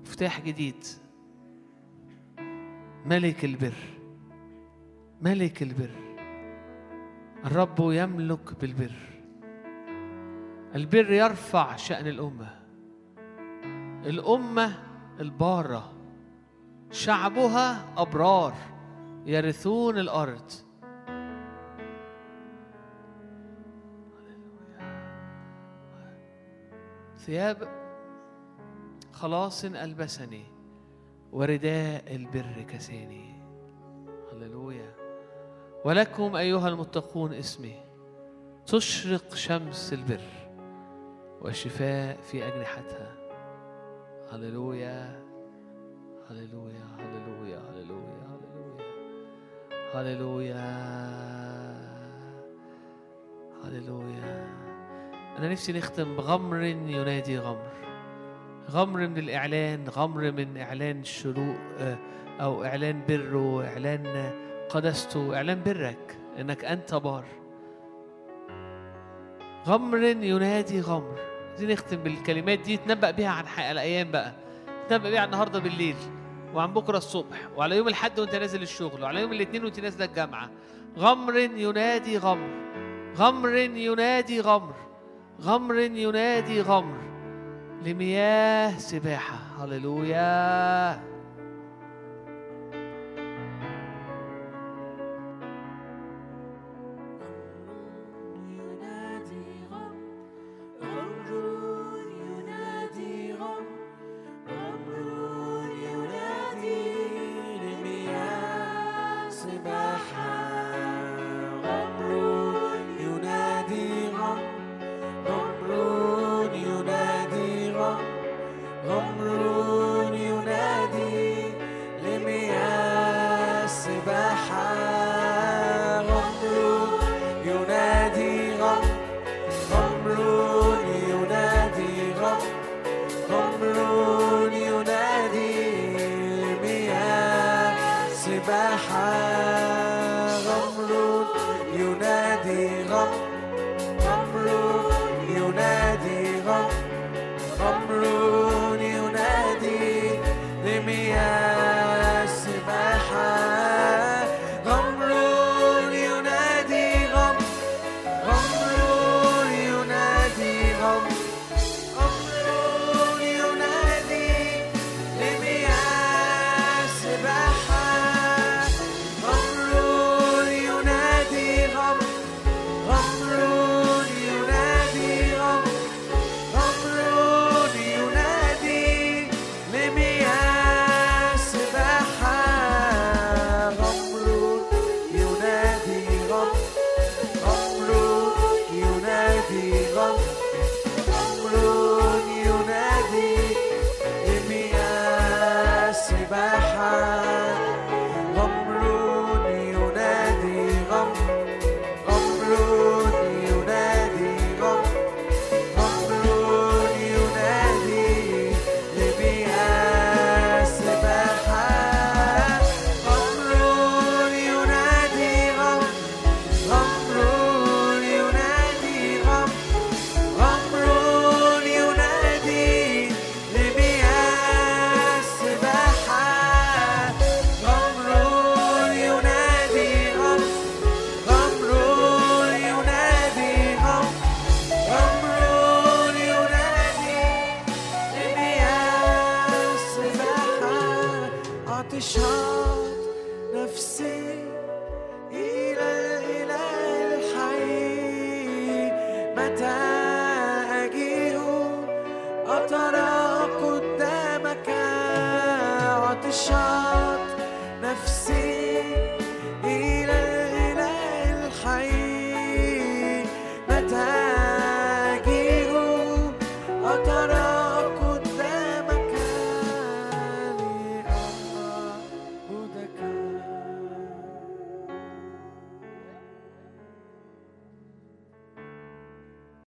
مفتاح جديد. ملك البر ملك البر الرب يملك بالبر. البر يرفع شأن الأمة الأمة البارة شعبها أبرار يرثون الأرض. ثياب خلاص ألبسني ورداء البر كساني. هللويا. ولكم أيها المتقون اسمي تشرق شمس البر والشفاء في أجنحتها. هللويا. هللويا. هللويا. هللويا. هللويا. هللويا. هللويا. أنا نفسي نختم بغمر ينادي غمر. غمر من الإعلان غمر من إعلان الشروق آه، أو إعلان بره إعلان قدسته. إعلان برك إنك أنت بار. غمر ينادي غمر. عايزين نختم بالكلمات دي تنبأ بيها عن حق الأيام بقى. تنبأ بيها عن النهاردة بالليل وعن بكرة الصبح وعلى يوم الحد وأنت نازل الشغل وعلى يوم الاثنين وأنت نازلة الجامعة. غمر ينادي غمر. غمر ينادي غمر. غمر ينادي غمر لمياه سباحة. هللويا.